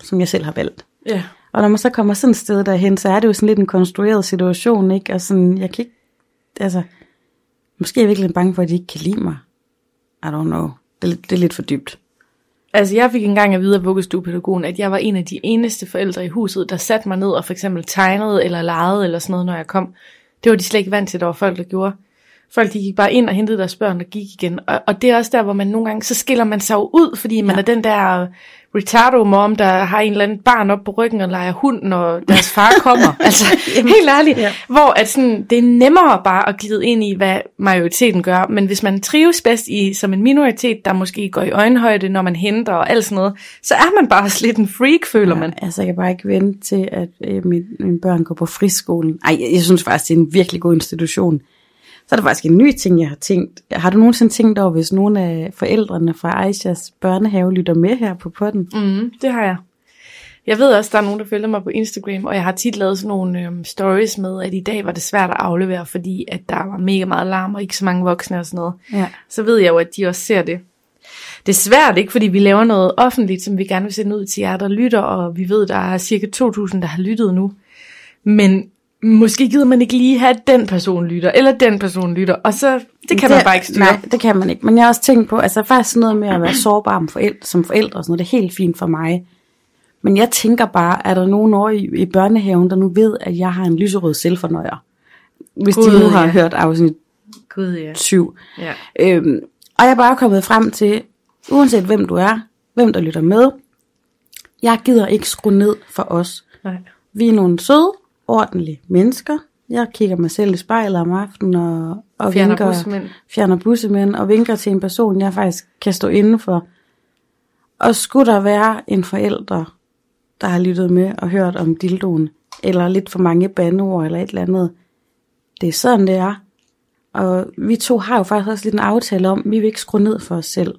som jeg selv har valgt. Ja. Og når man så kommer sådan et sted derhen, så er det jo sådan lidt en konstrueret situation, ikke? Og sådan, jeg kan ikke, altså, måske er jeg virkelig bange for, at de ikke kan lide mig. I don't know. Det er, det er lidt for dybt. Altså, jeg fik engang at vide af vuggestuepædagogen, at jeg var en af de eneste forældre i huset, der satte mig ned og for eksempel tegnede eller legede eller sådan noget, når jeg kom. Det var de slet ikke vant til, der var folk, der gjorde. Folk de gik bare ind og hentede deres børn og gik igen. Og, og det er også der, hvor man nogle gange, så skiller man sig ud, fordi man ja. er den der retardo mom, der har en eller anden barn op på ryggen og leger hund, når deres far (laughs) kommer. altså, helt ærligt. Ja. Hvor at sådan, det er nemmere bare at glide ind i, hvad majoriteten gør. Men hvis man trives bedst i som en minoritet, der måske går i øjenhøjde, når man henter og alt sådan noget, så er man bare (laughs) lidt en freak, føler ja. man. Altså, jeg kan bare ikke vente til, at øh, mine, mine børn går på friskolen. Ej, jeg, jeg synes faktisk, det er en virkelig god institution. Så er der faktisk en ny ting, jeg har tænkt. Har du nogensinde tænkt over, hvis nogle af forældrene fra Aishas børnehave lytter med her på potten? Mm, det har jeg. Jeg ved også, der er nogen, der følger mig på Instagram, og jeg har tit lavet sådan nogle øhm, stories med, at i dag var det svært at aflevere, fordi at der var mega meget larm og ikke så mange voksne og sådan noget. Ja. Så ved jeg jo, at de også ser det. Det er svært, ikke? Fordi vi laver noget offentligt, som vi gerne vil sende ud til jer, der lytter, og vi ved, der er cirka 2.000, der har lyttet nu. Men måske gider man ikke lige have, at den person lytter, eller den person lytter, og så, det kan det, man bare ikke styre. Nej, det kan man ikke. Men jeg har også tænkt på, altså faktisk noget med at være sårbar som forældre, som forældre og sådan noget, det er helt fint for mig. Men jeg tænker bare, er der nogen over i, i børnehaven, der nu ved, at jeg har en lyserød selvfornøjer? Hvis God, de nu har ja. hørt afsnit Gud, ja. 7. ja. Øhm, og jeg er bare kommet frem til, uanset hvem du er, hvem der lytter med, jeg gider ikke skrue ned for os. Nej. Vi er nogle søde, ordentlige mennesker. Jeg kigger mig selv i spejlet om aftenen og, og Fjerner vinker, bussemænd. fjerner bussemænd og vinker til en person, jeg faktisk kan stå inde for. Og skulle der være en forælder, der har lyttet med og hørt om dildoen, eller lidt for mange bandeord eller et eller andet, det er sådan, det er. Og vi to har jo faktisk også lidt en aftale om, vi vil ikke skrue ned for os selv.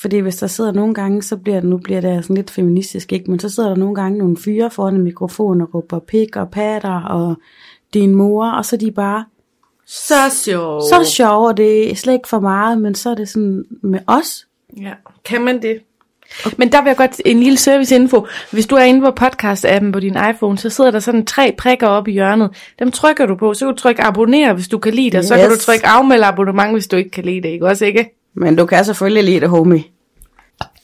Fordi hvis der sidder nogle gange, så bliver nu bliver det sådan lidt feministisk, ikke? Men så sidder der nogle gange nogle fyre foran en mikrofon og råber pik og patter og din mor, og så er de bare Så sjovt. så sjove, og det er slet ikke for meget, men så er det sådan med os. Ja, kan man det? Men der vil jeg godt en lille serviceinfo. Hvis du er inde på podcast-appen på din iPhone, så sidder der sådan tre prikker oppe i hjørnet. Dem trykker du på, så kan du trykke abonner, hvis du kan lide det, og så kan du Yes. trykke afmeld abonnement, hvis du ikke kan lide det, ikke også, ikke? Men du kan selvfølgelig lide det, homie.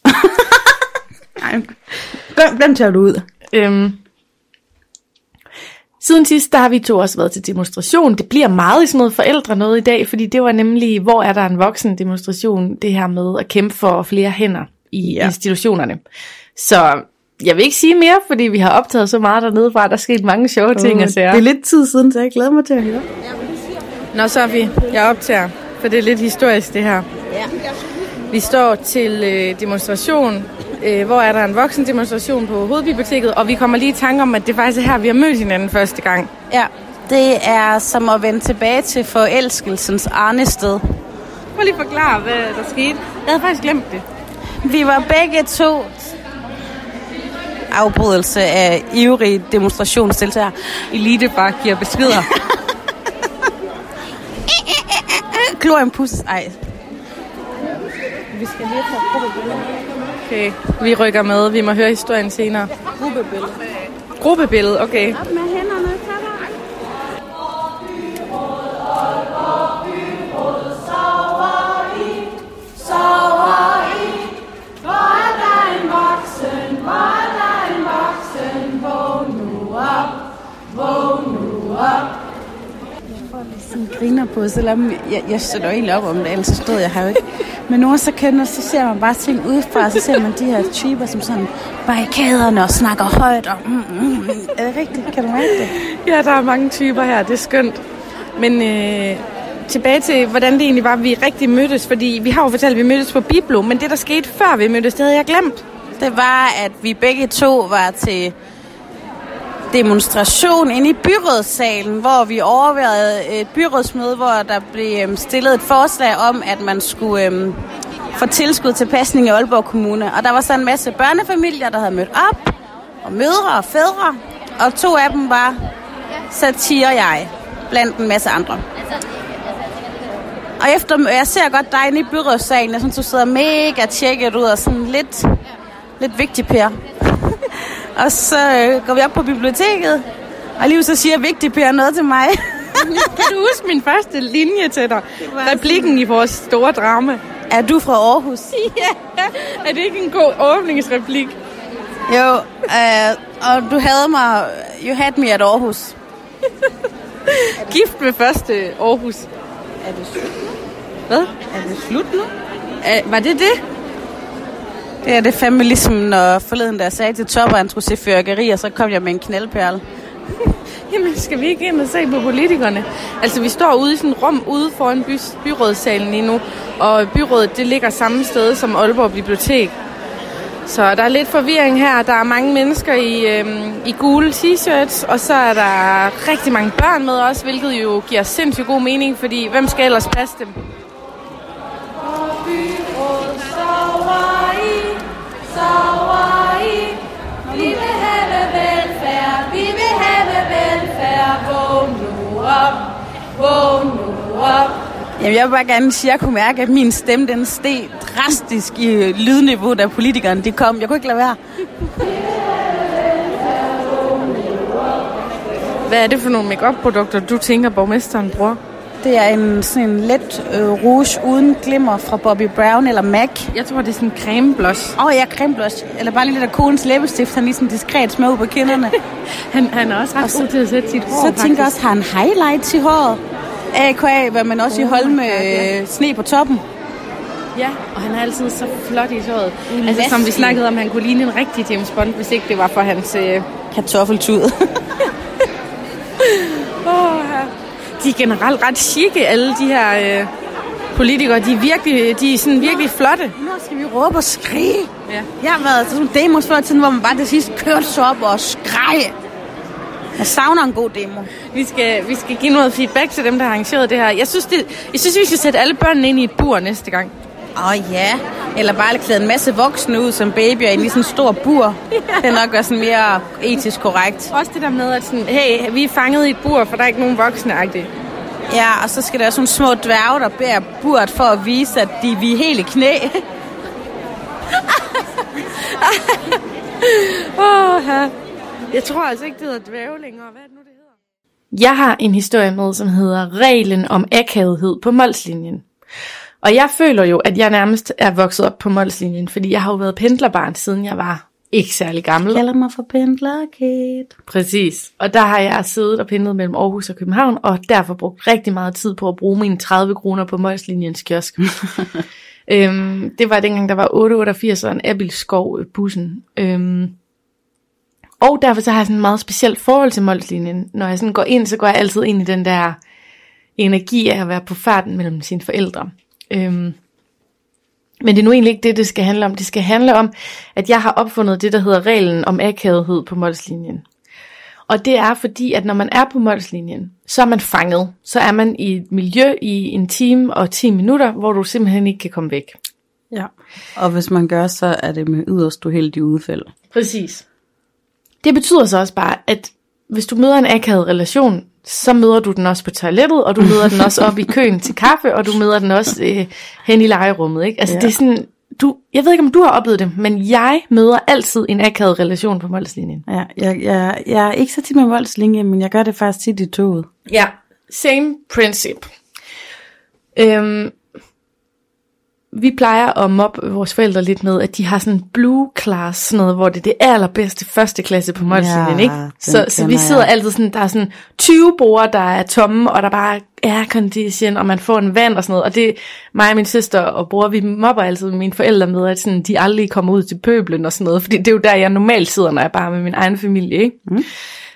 (laughs) Nej, den, den tager du ud. Øhm. Siden sidst, der har vi to også været til demonstration. Det bliver meget i sådan noget forældre noget i dag, fordi det var nemlig, hvor er der en voksen demonstration, det her med at kæmpe for flere hænder i ja. Institutionerne. Så jeg vil ikke sige mere, fordi vi har optaget så meget dernede fra, der er sket mange sjove ting og det sager. er lidt tid siden, så jeg glæder mig til at høre. Nå, Sofie, jeg optager, for det er lidt historisk det her. Ja. Vi står til øh, demonstration, øh, hvor er der en voksen demonstration på Hovedbiblioteket, og vi kommer lige i tanke om, at det faktisk er her, vi har mødt hinanden første gang. Ja, det er som at vende tilbage til forelskelsens arnested. Prøv lige at forklare, hvad der skete. Jeg havde faktisk glemt det. Vi var begge to afbrydelse af ivrige demonstrationsdeltagere. Elite bare giver beskeder. (laughs) Glor en pus. Ej, vi skal lige tage Okay, vi rykker med. Vi må høre historien senere. Gruppebillede. Gruppebillede, okay. Op med hænderne, sådan griner på, selvom jeg, jeg støtter egentlig op om det, ellers så stod jeg her jo ikke. Men nogle så kender, så ser man bare ting udefra, så ser man de her typer, som sådan barrikaderne og snakker højt. Og, mm, mm, mm. Er det rigtigt? Kan du mærke det? Ja, der er mange typer her. Det er skønt. Men øh, tilbage til, hvordan det egentlig var, vi rigtig mødtes. Fordi vi har jo fortalt, at vi mødtes på Biblo, men det, der skete før vi mødtes, det havde jeg glemt. Det var, at vi begge to var til demonstration inde i byrådssalen, hvor vi overvejede et byrådsmøde, hvor der blev øhm, stillet et forslag om, at man skulle øhm, få tilskud til pasning i Aalborg Kommune. Og der var så en masse børnefamilier, der havde mødt op, og mødre og fædre, og to af dem var satire jeg, blandt en masse andre. Og efter, jeg ser godt dig inde i byrådssalen, jeg synes, du sidder mega tjekket ud og sådan lidt, lidt vigtig, Per. Og så øh, går vi op på biblioteket, og lige så siger Vigtig Per noget til mig. (laughs) kan du huske min første linje til dig? Replikken i vores store drama. Er du fra Aarhus? (laughs) ja, er det ikke en god åbningsreplik? Jo, øh, og du havde mig, you had me at Aarhus. (laughs) Gift med første Aarhus. Er det slut nu? Hvad? Er det slut nu? Æh, var det det? Det er det fandme ligesom, når forleden der sagde til Topper, han skulle se fyrkeri, og så kom jeg med en knaldperle. (laughs) Jamen, skal vi ikke ind og se på politikerne? Altså, vi står ude i sådan et rum ude foran by, byrådssalen lige nu, og byrådet, det ligger samme sted som Aalborg Bibliotek. Så der er lidt forvirring her. Der er mange mennesker i, øhm, i gule t-shirts, og så er der rigtig mange børn med os, hvilket jo giver sindssygt god mening, fordi hvem skal ellers passe dem? Vi vil have velfærd, vi vil have velfærd. Vågn nu op, vågn nu op. Jamen, jeg vil bare gerne sige, at jeg kunne mærke, at min stemme den steg drastisk i lydniveau, da politikerne de kom. Jeg kunne ikke lade være. Hvad er det for nogle make-up-produkter, du tænker, borgmesteren bruger? Det er en sådan en let øh, rouge uden glimmer fra Bobby Brown eller MAC. Jeg tror, det er sådan en creme blush. Åh oh, ja, creme blush. Eller bare lidt af konens læbestift, han lige sådan diskret smør ud på kinderne. (laughs) han, han er også ret god til at sætte sit hår, Så tænker jeg også, har han highlights i håret? A.K.A. hvad man også oh, i hold med ja, ja. sne på toppen. Ja, og han er altid så flot i tøjet. Altså, som vi snakkede om, han kunne ligne en rigtig James Bond, hvis ikke det var for hans... Øh... Kartoffeltud. (laughs) De er generelt ret chique, alle de her øh, politikere. De er, virkelig, de er sådan virkelig flotte. Nu skal vi råbe og skrige. Ja. Jeg har været til sådan en demos før tiden, hvor man bare til sidst kørte så op og skreg. Jeg savner en god demo. Vi skal, vi skal give noget feedback til dem, der har arrangeret det her. Jeg synes, det, jeg synes vi skal sætte alle børnene ind i et bur næste gang. Åh oh, ja, eller bare klæde en masse voksne ud som babyer i sådan en stor bur. ja. (laughs) Det er nok være sådan mere etisk korrekt. Også det der med, at sådan, hey, vi er fanget i et bur, for der er ikke nogen voksne -agtige. Ja, og så skal der sådan små dværge, der bærer burt for at vise, at de, vi er helt i knæ. (laughs) oh, ja. Jeg tror altså ikke, det hedder dværge længere. Hvad er det nu, det hedder? Jeg har en historie med, som hedder Reglen om akavethed på målslinjen. Og jeg føler jo, at jeg nærmest er vokset op på målslinjen, fordi jeg har jo været pendlerbarn, siden jeg var ikke særlig gammel. Kalder mig for pendlerkæt. Præcis. Og der har jeg siddet og pendlet mellem Aarhus og København, og derfor brugt rigtig meget tid på at bruge mine 30 kroner på målslinjens kiosk. (laughs) øhm, det var dengang, der var 888 og en Abilskov bussen. Øhm, og derfor så har jeg sådan en meget specielt forhold til målslinjen. Når jeg sådan går ind, så går jeg altid ind i den der energi af at være på farten mellem sine forældre. Øhm, men det er nu egentlig ikke det, det skal handle om. Det skal handle om, at jeg har opfundet det, der hedder reglen om akavethed på målslinjen. Og det er fordi, at når man er på målslinjen, så er man fanget. Så er man i et miljø i en time og 10 minutter, hvor du simpelthen ikke kan komme væk. Ja, og hvis man gør, så er det med yderst uheldige udfald. Præcis. Det betyder så også bare, at hvis du møder en akavet relation, så møder du den også på toilettet, og du møder den også op i køen til kaffe, og du møder den også øh, hen i legerummet. Ikke? Altså, ja. det, er sådan, du, jeg ved ikke, om du har oplevet det, men jeg møder altid en akavet relation på målslinjen. Ja, jeg, jeg, jeg er ikke så tit med voldslinje, men jeg gør det faktisk tit i toget. Ja, same princip. Øhm, vi plejer at mobbe vores forældre lidt med, at de har sådan blue class, sådan noget, hvor det er det allerbedste første klasse på målslinjen, Ja, ikke? Så, så vi sidder jeg. altid sådan, der er sådan 20 borde, der er tomme, og der bare er aircondition, og man får en vand og sådan noget, og det, mig og min søster og bror, vi mobber altid mine forældre med, at sådan, de aldrig kommer ud til pøblen og sådan noget, fordi det er jo der, jeg normalt sidder, når jeg bare er med min egen familie, ikke? Mm.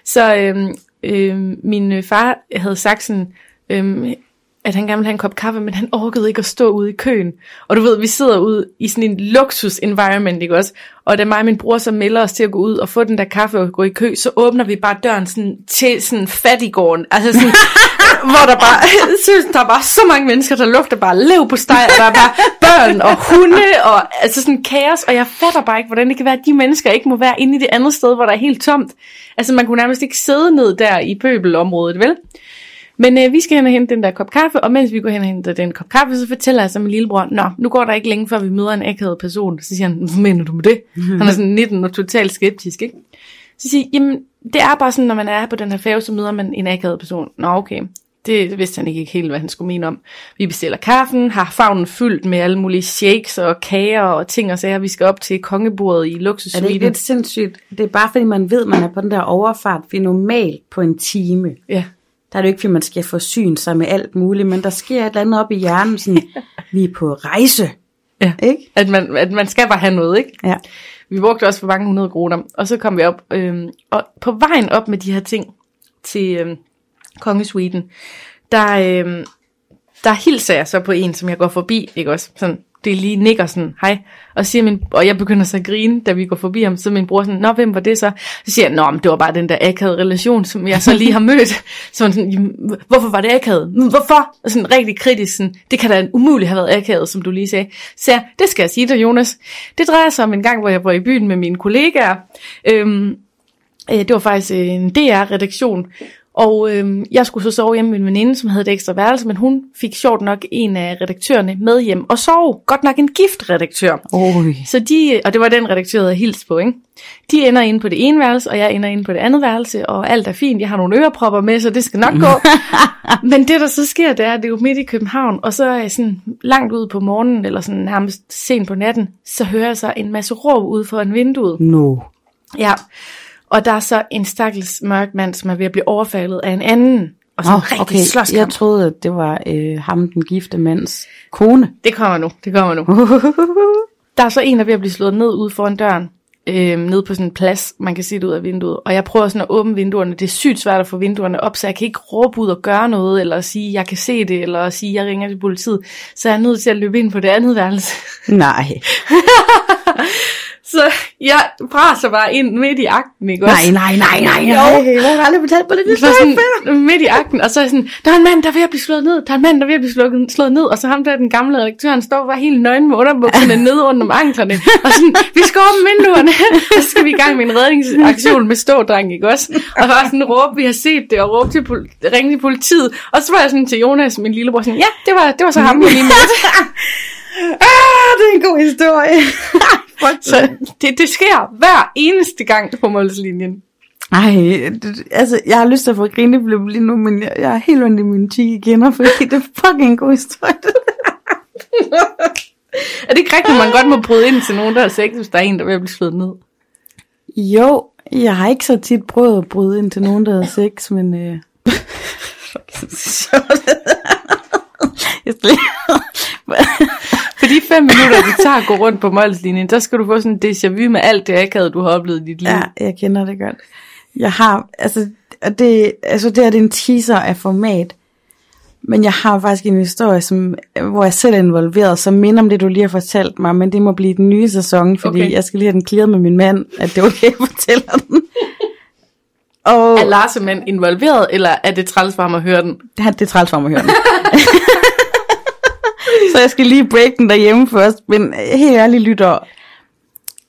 Så øhm, øhm, min far havde sagt sådan, øhm, at han gerne ville have en kop kaffe, men han orkede ikke at stå ude i køen. Og du ved, vi sidder ude i sådan en luksus environment, ikke også? Og da mig og min bror så melder os til at gå ud og få den der kaffe og gå i kø, så åbner vi bare døren sådan til sådan fattiggården. Altså sådan, (laughs) hvor der bare, (laughs) synes, der er bare så mange mennesker, der lugter bare lev på steg, og der er bare børn og hunde, og altså sådan kaos, og jeg fatter bare ikke, hvordan det kan være, at de mennesker ikke må være inde i det andet sted, hvor der er helt tomt. Altså man kunne nærmest ikke sidde ned der i pøbelområdet, vel? Men øh, vi skal hen og hente den der kop kaffe, og mens vi går hen og henter den kop kaffe, så fortæller jeg så min lillebror, Nå, nu går der ikke længe, før vi møder en akavet person. Så siger han, hvad mener du med det? Han er sådan 19 og totalt skeptisk, ikke? Så siger jeg, jamen, det er bare sådan, når man er på den her færge, så møder man en akavet person. Nå, okay. Det vidste han ikke helt, hvad han skulle mene om. Vi bestiller kaffen, har favnen fyldt med alle mulige shakes og kager og ting og sager. Vi skal op til kongebordet i Er det ikke lidt sindssygt? Det er bare fordi, man ved, man er på den der overfart, vi normalt på en time. Ja. Der er det jo ikke, fordi man skal forsyne sig med alt muligt, men der sker et eller andet op i hjernen, sådan, (laughs) vi er på rejse. ja. Ikke? At man, at man skal bare have noget, ikke? Ja. Vi brugte også for mange hundrede kroner, og så kom vi op, øhm, og på vejen op med de her ting til øhm, kongesuiten, der, øhm, der hilser jeg så på en, som jeg går forbi, ikke også? Sådan, det lige nikker sådan, hej, og, siger min, og jeg begynder så at grine, da vi går forbi ham, så min bror sådan, nå, hvem var det så? Så siger jeg, nå, men det var bare den der akavede relation, som jeg så lige har mødt. (laughs) Så var sådan, hvorfor var det akavet? Hvorfor? Og sådan rigtig kritisk, sådan, det kan da umuligt have været akavet, som du lige sagde. Så jeg, det skal jeg sige dig, Jonas. Det drejer sig om en gang, hvor jeg var i byen med mine kollegaer. Øhm, øh, det var faktisk øh, en DR-redaktion, og øh, jeg skulle så sove hjemme med en veninde, som havde et ekstra værelse, men hun fik sjovt nok en af redaktørerne med hjem og sove. Godt nok en giftredaktør. Oj. Så de, og det var den redaktør, jeg havde hils på, ikke? De ender inde på det ene værelse, og jeg ender inde på det andet værelse, og alt er fint. Jeg har nogle ørepropper med, så det skal nok gå. (laughs) Men det, der så sker, det er, at det er jo midt i København, og så er jeg sådan langt ud på morgenen, eller sådan nærmest sent på natten, så hører jeg så en masse råb ud foran vinduet. No. Ja, og der er så en stakkels mørk mand, som er ved at blive overfaldet af en anden. Og så Oh, rigtig okay, slåskamp. jeg troede, at det var øh, ham, den gifte mands kone. Det kommer nu, det kommer nu. (laughs) Der er så en, der er ved at blive slået ned ude foran døren. Øh, nede på sådan en plads, man kan se det ud af vinduet. Og jeg prøver sådan at åbne vinduerne. Det er sygt svært at få vinduerne op, så jeg kan ikke råbe ud og gøre noget, eller sige, jeg kan se det, eller sige, jeg ringer til politiet. Så jeg er nødt til at løbe ind på det andet værelse. Nej. (laughs) Så jeg braser bare ind midt i akten, ikke også? Nej, nej, nej, nej, Jo. nej. Jeg har aldrig fortalt på det. Det Så sådan, midt i akten, og så er jeg sådan, der er en mand, der er ved at blive slået ned, der er en mand, der er ved at blive slået, slået ned, og så ham der, den gamle redaktør, han står bare helt nøgen med underbukserne (laughs) nede under om anklerne, og sådan, vi skal åbne vinduerne, (laughs) og så skal vi i gang med en redningsaktion med stådreng, ikke også? Og bare sådan råbe, vi har set det, og råbe til ringe til politiet, og så var jeg sådan til Jonas, min lillebror, sådan, ja, det var, det var så ham, jeg lige mødte. (laughs) Ah, det er en god historie. Så det, det sker hver eneste gang på målslinjen. Ej, det, altså, jeg har lyst til at få grinebløb lige nu, men jeg, jeg er helt ondt i mine cheek igen, fordi det er fucking en god historie. (laughs) Er det ikke rigtigt, at man godt må bryde ind til nogen, der har sex, hvis der er en, der er at blive slået ned? jo, jeg har ikke så tit prøvet at bryde ind til nogen, der havde sex, men... Øh... (laughs) jeg. For de fem minutter, det tager at gå rundt på målslinjen, der skal du få sådan en déjà vu med alt det akavet, du har oplevet i dit liv. Ja, jeg kender det godt. Jeg har, altså, og det, altså det er det en teaser af format, men jeg har faktisk en historie, som, hvor jeg selv er involveret, som minder om det, du lige har fortalt mig, men det må blive den nye sæson, fordi Okay. jeg skal lige have den clearet med min mand, at det er okay, jeg fortæller den. Og Er Lars involveret, eller er det træls for ham at høre den? det, det er træls for mig at høre den. (laughs) Så jeg skal lige break den derhjemme først, men helt ærligt lytter,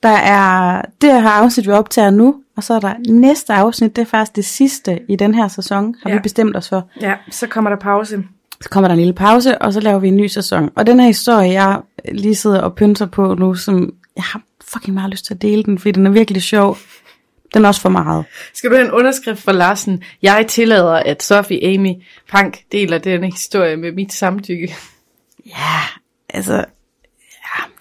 der er det her afsnit, vi optager nu, og så er der næste afsnit, det er faktisk det sidste i den her sæson, har Ja. vi bestemt os for. Ja, så kommer der pause. Så kommer der en lille pause, og så laver vi en ny sæson. Og den her historie, jeg lige sidder og pynser på nu, som jeg har fucking meget lyst til at dele den, fordi den er virkelig sjov. Den er også for meget. Skal du have en underskrift fra Larsen? Jeg tillader, at Sofie Amy Pank deler denne historie med mit samtykke. Ja, altså...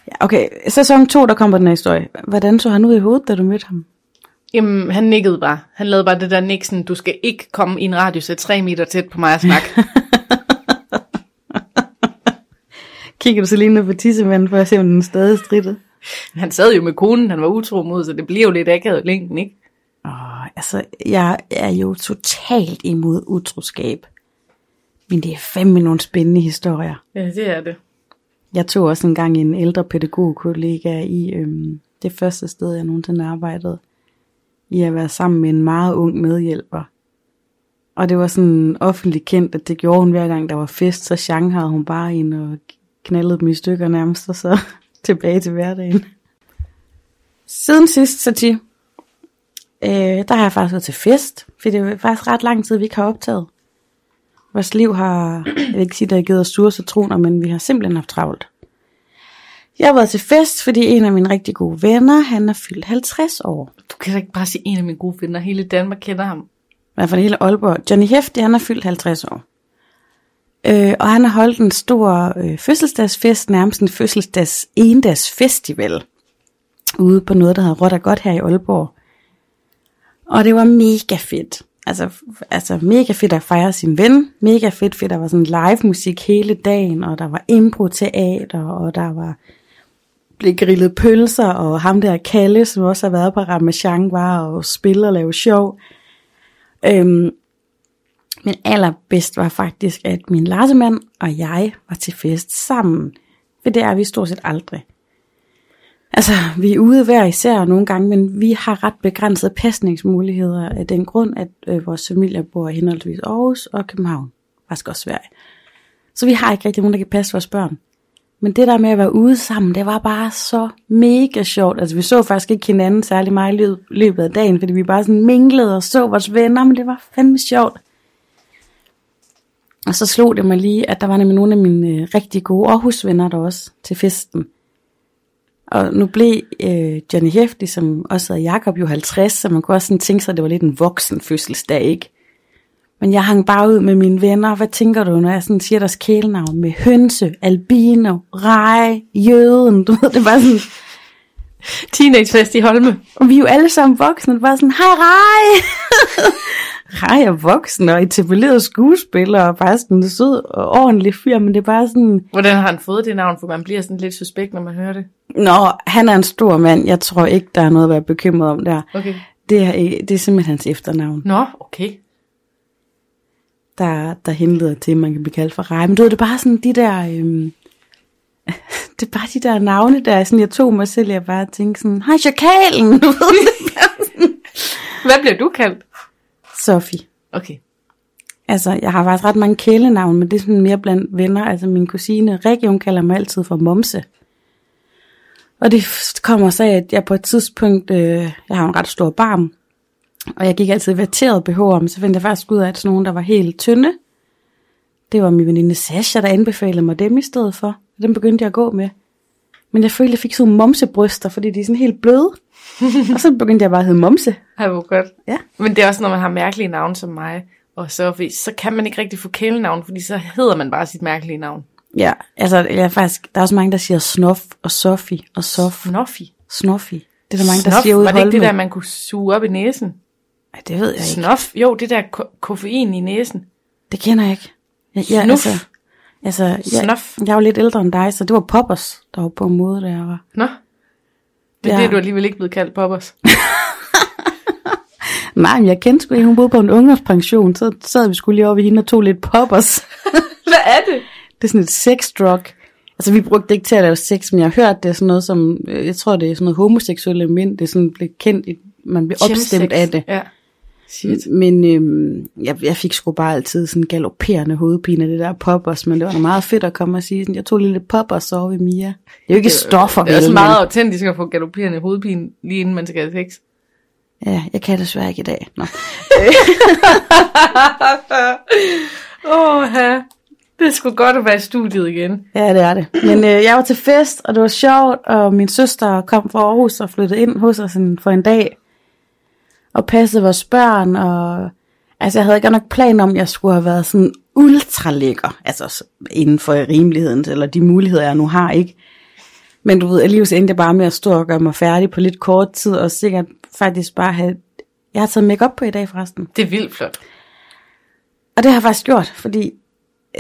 Ja, okay, sæson 2, der kommer den her historie. Hvordan så han ud i hovedet, da du mødte ham? Jamen, han nikkede bare. Han lavede bare det der Nixon, du skal ikke komme i en radius af tre meter tæt på mig og snakke. (laughs) Kigger du så lige ned på tissemanden for at se, om den stadig strittede? han sad jo med konen, han var utro mod, så det bliver jo lidt akavet længden, ikke? Åh, altså, jeg er jo totalt imod utroskab. Men det er fandme nogle spændende historier. Ja, det er det. Jeg tog også engang en ældre pædagogkollega i øhm, det første sted, jeg nogensinde arbejdede, i at være sammen med en meget ung medhjælper. Og det var sådan offentligt kendt, at det gjorde hun hver gang, der var fest, så shanghede hun bare ind og knaldede dem i stykker nærmest, og så (laughs) tilbage til hverdagen. Siden sidst, Sati, øh, der har jeg faktisk været til fest, for det er faktisk ret lang tid, vi ikke har optaget. Vores liv har, jeg vil ikke sige, der er givet os sure citroner, men vi har simpelthen haft travlt. Jeg har været til fest, fordi en af mine rigtig gode venner, han er fyldt 50 år. Du kan da ikke bare sige en af mine gode venner. Hele Danmark kender ham. I hvert fald hele Aalborg. Johnny Hefti, han er fyldt 50 år. Øh, og han har holdt en stor øh, fødselsdagsfest, nærmest en fødselsdags endags festival, ude på noget, der hedder Råt og Godt her i Aalborg. Og det var mega fedt. Altså, altså mega fedt at fejre sin ven. Mega fedt, fedt, der var sådan live musik hele dagen, og der var impro-teater, og der var blev grillet pølser, og ham der Kalle, som også har været på Ramachan, var og spille og lave show. Øhm, men allerbedst var faktisk, at min larsemand og jeg var til fest sammen. For det er vi stort set aldrig. Altså, vi er ude hver især nogle gange, men vi har ret begrænsede pasningsmuligheder af den grund, at øh, vores familie bor henholdsvis Aarhus og København. Faktisk også Sverige. Så vi har ikke rigtig nogen, der kan passe vores børn. Men det der med at være ude sammen, det var bare så mega sjovt. Altså vi så faktisk ikke hinanden særlig meget i løbet- løbet af dagen, fordi vi bare sådan minglede og så vores venner, men det var fandme sjovt. Og så slog det mig lige, at der var nemlig nogle af mine øh, rigtig gode Aarhus-venner der også til festen. Og nu blev øh, Johnny Hefti, som også hedder Jakob, jo 50, så man kunne også sådan tænke sig, at det var lidt en voksen fødselsdag, ikke? Men jeg hang bare ud med mine venner. Hvad tænker du, når jeg sådan siger deres kælenavn med hønse, albino, rej, jøden? Du ved, det var sådan, Teenagefest i Holme. og vi er jo alle sammen voksne. Det var sådan, hej Rej! (laughs) Rej er voksen og etableret skuespiller og faktisk en sød og ordentlig fyr, men det er bare sådan, Hvordan har han fået det navn? For man bliver sådan lidt suspekt, når man hører det. nå, han er en stor mand. Jeg tror ikke, der er noget at være bekymret om der. Okay. Det er, det er simpelthen hans efternavn, Nå, okay. der, der henleder til, at man kan blive kaldt for Rej. Men du ved, det er bare sådan de der... Øhm, (laughs) det er bare de der navne, der er sådan, jeg tog mig selv, jeg bare tænkte sådan, hej chakalen. (laughs) Hvad bliver du kaldt? Sofie. Okay. Altså, jeg har faktisk ret mange kælenavn, men det er sådan mere blandt venner. Altså, min kusine hun kalder mig altid for Momse. Og det kommer så af, at jeg på et tidspunkt, øh, jeg har en ret stor barm, og jeg gik altid verteret BH om, så fandt jeg faktisk ud af, at sådan nogle, der var helt tynde, det var min veninde Sasha, der anbefalede mig dem i stedet for. Og dem begyndte jeg at gå med. Men jeg følte, jeg fik sådan nogle momsebryster, fordi de er sådan helt bløde. (laughs) og så begyndte jeg bare at hedde Momse. Ej, hvor godt. Ja. Men det er også, når man har mærkelige navne som mig og Sofie, så kan man ikke rigtig få kælenavn, fordi så hedder man bare sit mærkelige navn. Ja, altså jeg er faktisk, der er også mange, der siger Snof og Sofie og Sof. Snoffi. Snoffi. Det er der mange, der Snof, siger ud i var det ikke det der, man kunne suge op i næsen? Ej, det ved jeg ikke. Snof? Jo, det der ko- koffein i næsen. Det kender jeg ikke. Jeg, jeg, Snuf. Altså, altså jeg, Snof. jeg er jo lidt ældre end dig, så det var poppers, der var på mode, da jeg var. Nå. Men Ja. det er du alligevel ikke blevet kaldt poppers. (laughs) Nej, men jeg kendte sgu en, hun boede på en ungdomspension, så sad vi skulle lige over ved hende og tog lidt poppers. (laughs) Hvad er det? det er sådan et sex drug. Altså, vi brugte det ikke til at lave sex, men jeg har hørt, det er sådan noget som, øh, jeg tror, det er sådan noget homoseksuelle mænd, det er sådan blevet kendt, man bliver opstemt af det. Ja. Shit. Men øhm, jeg, jeg fik sgu bare altid sådan galopperende hovedpine af det der poppers, men det var da meget fedt at komme og sige, sådan, jeg tog lidt poppers over ved Mia. Det er jo ikke stoffer, Det er også vel, meget autentisk at få galopperende hovedpine, lige inden man skal have sex. ja, jeg kan desværre ikke i dag. Nå. (laughs) Åh, ja. Det sgu godt at være i studiet igen. Ja, det er det. Men øh, jeg var til fest, og det var sjovt, og min søster kom fra Aarhus og flyttede ind hos os for en dag, og passede vores børn, og altså jeg havde ikke nok plan om, at jeg skulle have været sådan ultra lækker, altså inden for rimeligheden, eller de muligheder, jeg nu har, ikke? Men du ved, alligevel endte jeg bare med at stå og gøre mig færdig på lidt kort tid, og sikkert faktisk bare have... Jeg har taget makeup på i dag forresten. Det er vildt flot. Og det har jeg faktisk gjort, fordi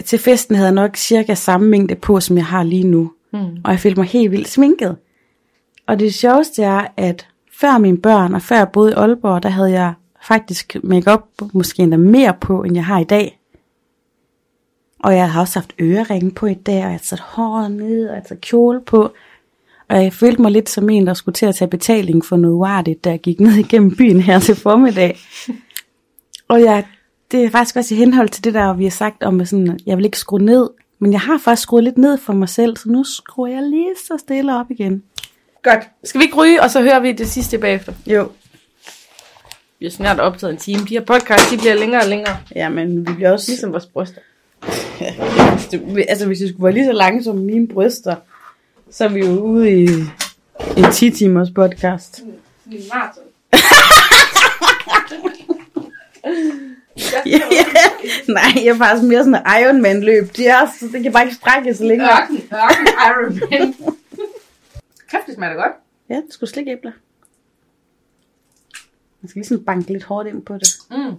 til festen havde jeg nok cirka samme mængde på, som jeg har lige nu. Mm. Og jeg følte mig helt vildt sminket. Og det sjoveste er, at før mine børn, og før jeg boede i Aalborg, der havde jeg faktisk makeup måske endda mere på, end jeg har i dag. Og jeg har også haft øreringe på i dag, og jeg har sat håret ned, og jeg har taget kjole på. Og jeg følte mig lidt som en, der skulle til at tage betaling for noget uartigt, da jeg gik ned igennem byen her til formiddag. Og jeg, det er faktisk også i henhold til det der, vi har sagt om, at sådan, jeg vil ikke skrue ned. Men jeg har faktisk skruet lidt ned for mig selv, så nu skruer jeg lige så stille op igen. Godt. Skal vi ikke ryge, og så hører vi det sidste bagefter? Jo. Vi har snart optaget en time. De her podcast, de bliver længere og længere. Ja, men vi bliver også... Ligesom vores bryster. Altså, hvis det skulle være lige så langt som mine bryster, så er vi jo ude i en 10 timers podcast. Min maraton. (laughs) Ja, Nej, jeg er faktisk mere sådan en Ironman løb. De er, så det kan bare ikke strække så længe. Ørken, ørken, Iron Man. (laughs) Kæft, det smager da godt. Ja, det skulle slik æbler. Man skal lige sådan banke lidt hårdt ind på det. Mm. Du,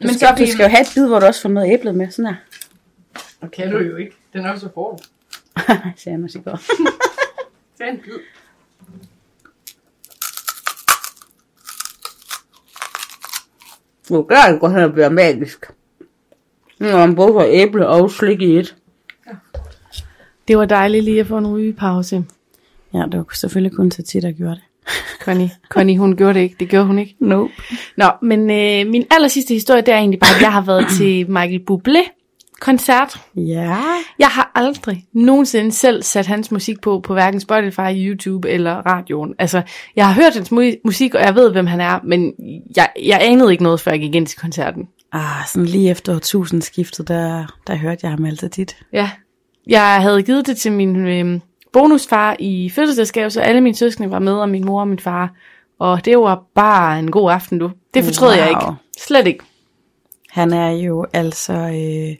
Men skal, så du skal jo have et bid, hvor du også får noget æblet med. Sådan her. Det kan du jo ikke. Den er jo så hård. (laughs) sagde Anders i går. (laughs) Tag en bid. Nu gør det godt, at det bliver magisk. Når man både får æble og slik i et. Det var dejligt lige at få en rygepause. Ja, det var selvfølgelig kun til der gjorde det. (laughs) Connie, Connie, hun gjorde det ikke. Det gjorde hun ikke. Nope. Nå, men øh, min aller sidste historie, det er egentlig bare, at jeg har været (clears throat) til Michael Bublé koncert. Ja. Jeg har aldrig nogensinde selv sat hans musik på, på hverken Spotify, YouTube eller radioen. Altså, jeg har hørt hans mu- musik, og jeg ved, hvem han er, men jeg, jeg anede ikke noget, før jeg gik ind til koncerten. Ah, sådan lige efter årtusindskiftet, der, der hørte jeg ham altid tit. Ja, jeg havde givet det til min øh, bonusfar i fødselsdagsgave, så alle mine søskende var med, og min mor og min far. Og det var bare en god aften, du. Det fortrød wow. jeg ikke. Slet ikke. Han er jo altså... Øh,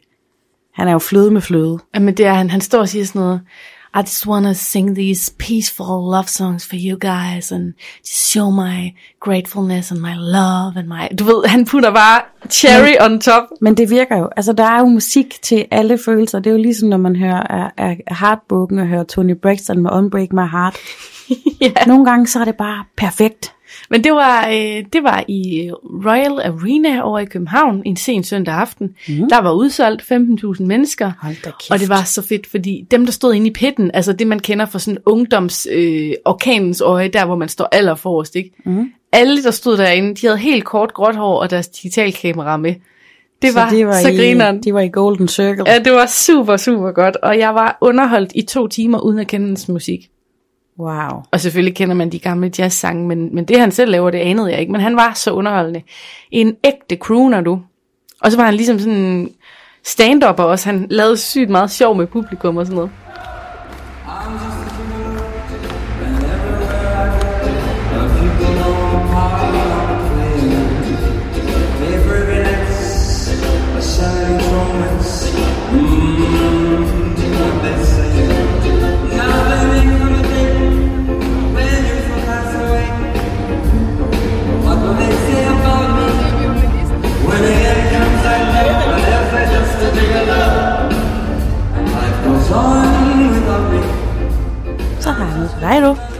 han er jo fløde med fløde. Jamen det er han, han står og siger sådan noget, I just want to sing these peaceful love songs for you guys, and just show my gratefulness and my love and my... Du ved, han putter bare cherry on top. Men det virker jo. Altså, der er jo musik til alle følelser. Det er jo ligesom, når man hører af, af Heartbroken og hører Tony Braxton med Unbreak My Heart. (laughs) ja. Nogle gange, så er det bare perfekt. Men det var, øh, det var i Royal Arena over i København en sen søndag aften. Mm. Der var udsolgt 15.000 mennesker. Og det var så fedt, fordi dem, der stod inde i pitten, altså det, man kender fra sådan ungdoms øh, orkanens øje, der hvor man står allerforrest, ikke? Mm. Alle, der stod derinde, de havde helt kort gråt hår og deres digitalkamera med. Det var så, de var så i, grineren. De var i Golden Circle. Ja, det var super, super godt. Og jeg var underholdt i to timer, uden at kende hans musik. Wow. Og selvfølgelig kender man de gamle jazzsange, men, men det han selv laver, det anede jeg ikke. Men han var så underholdende. En ægte crooner, du. Og så var han ligesom sådan stand-upper også. Han lavede sygt meget sjov med publikum og sådan noget.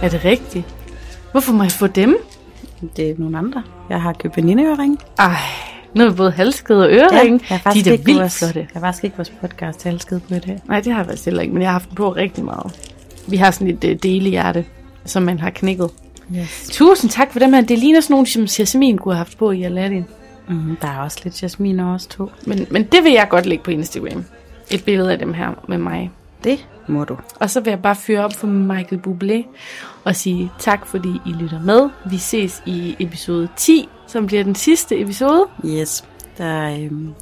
Er det rigtigt? Hvorfor må jeg få dem? Det er nogle andre. Jeg har købt venindeøring. Ej, nu er vi både halskede og øreringe. jeg har de faktisk er da ikke vildt vores, flotte. Jeg har faktisk ikke vores podcast halskede på i dag. Nej, det har jeg faktisk heller ikke, men jeg har haft den på rigtig meget. Vi har sådan et uh, delehjerte, som man har knækket. Yes. Tusind tak for dem her. Det ligner sådan nogle, som Jasmin kunne have haft på i Aladdin. Mm, der er også lidt Jasmin og os to. Men, men det vil jeg godt lægge på Instagram. Et billede af dem her med mig. Det må du. Og så vil jeg bare fyre op for Michael Bublé og sige tak, fordi I lytter med. Vi ses i episode 10, som bliver den sidste episode. Yes. Der, øhm,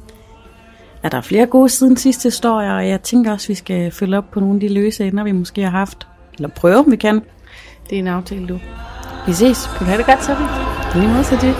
er der flere gode siden sidste historie, og jeg tænker også, vi skal følge op på nogle af de løse ender, vi måske har haft. Eller prøve, om vi kan. Det er en aftale, du. Vi ses. Kan du have det godt, Sophie? Lige måde til det.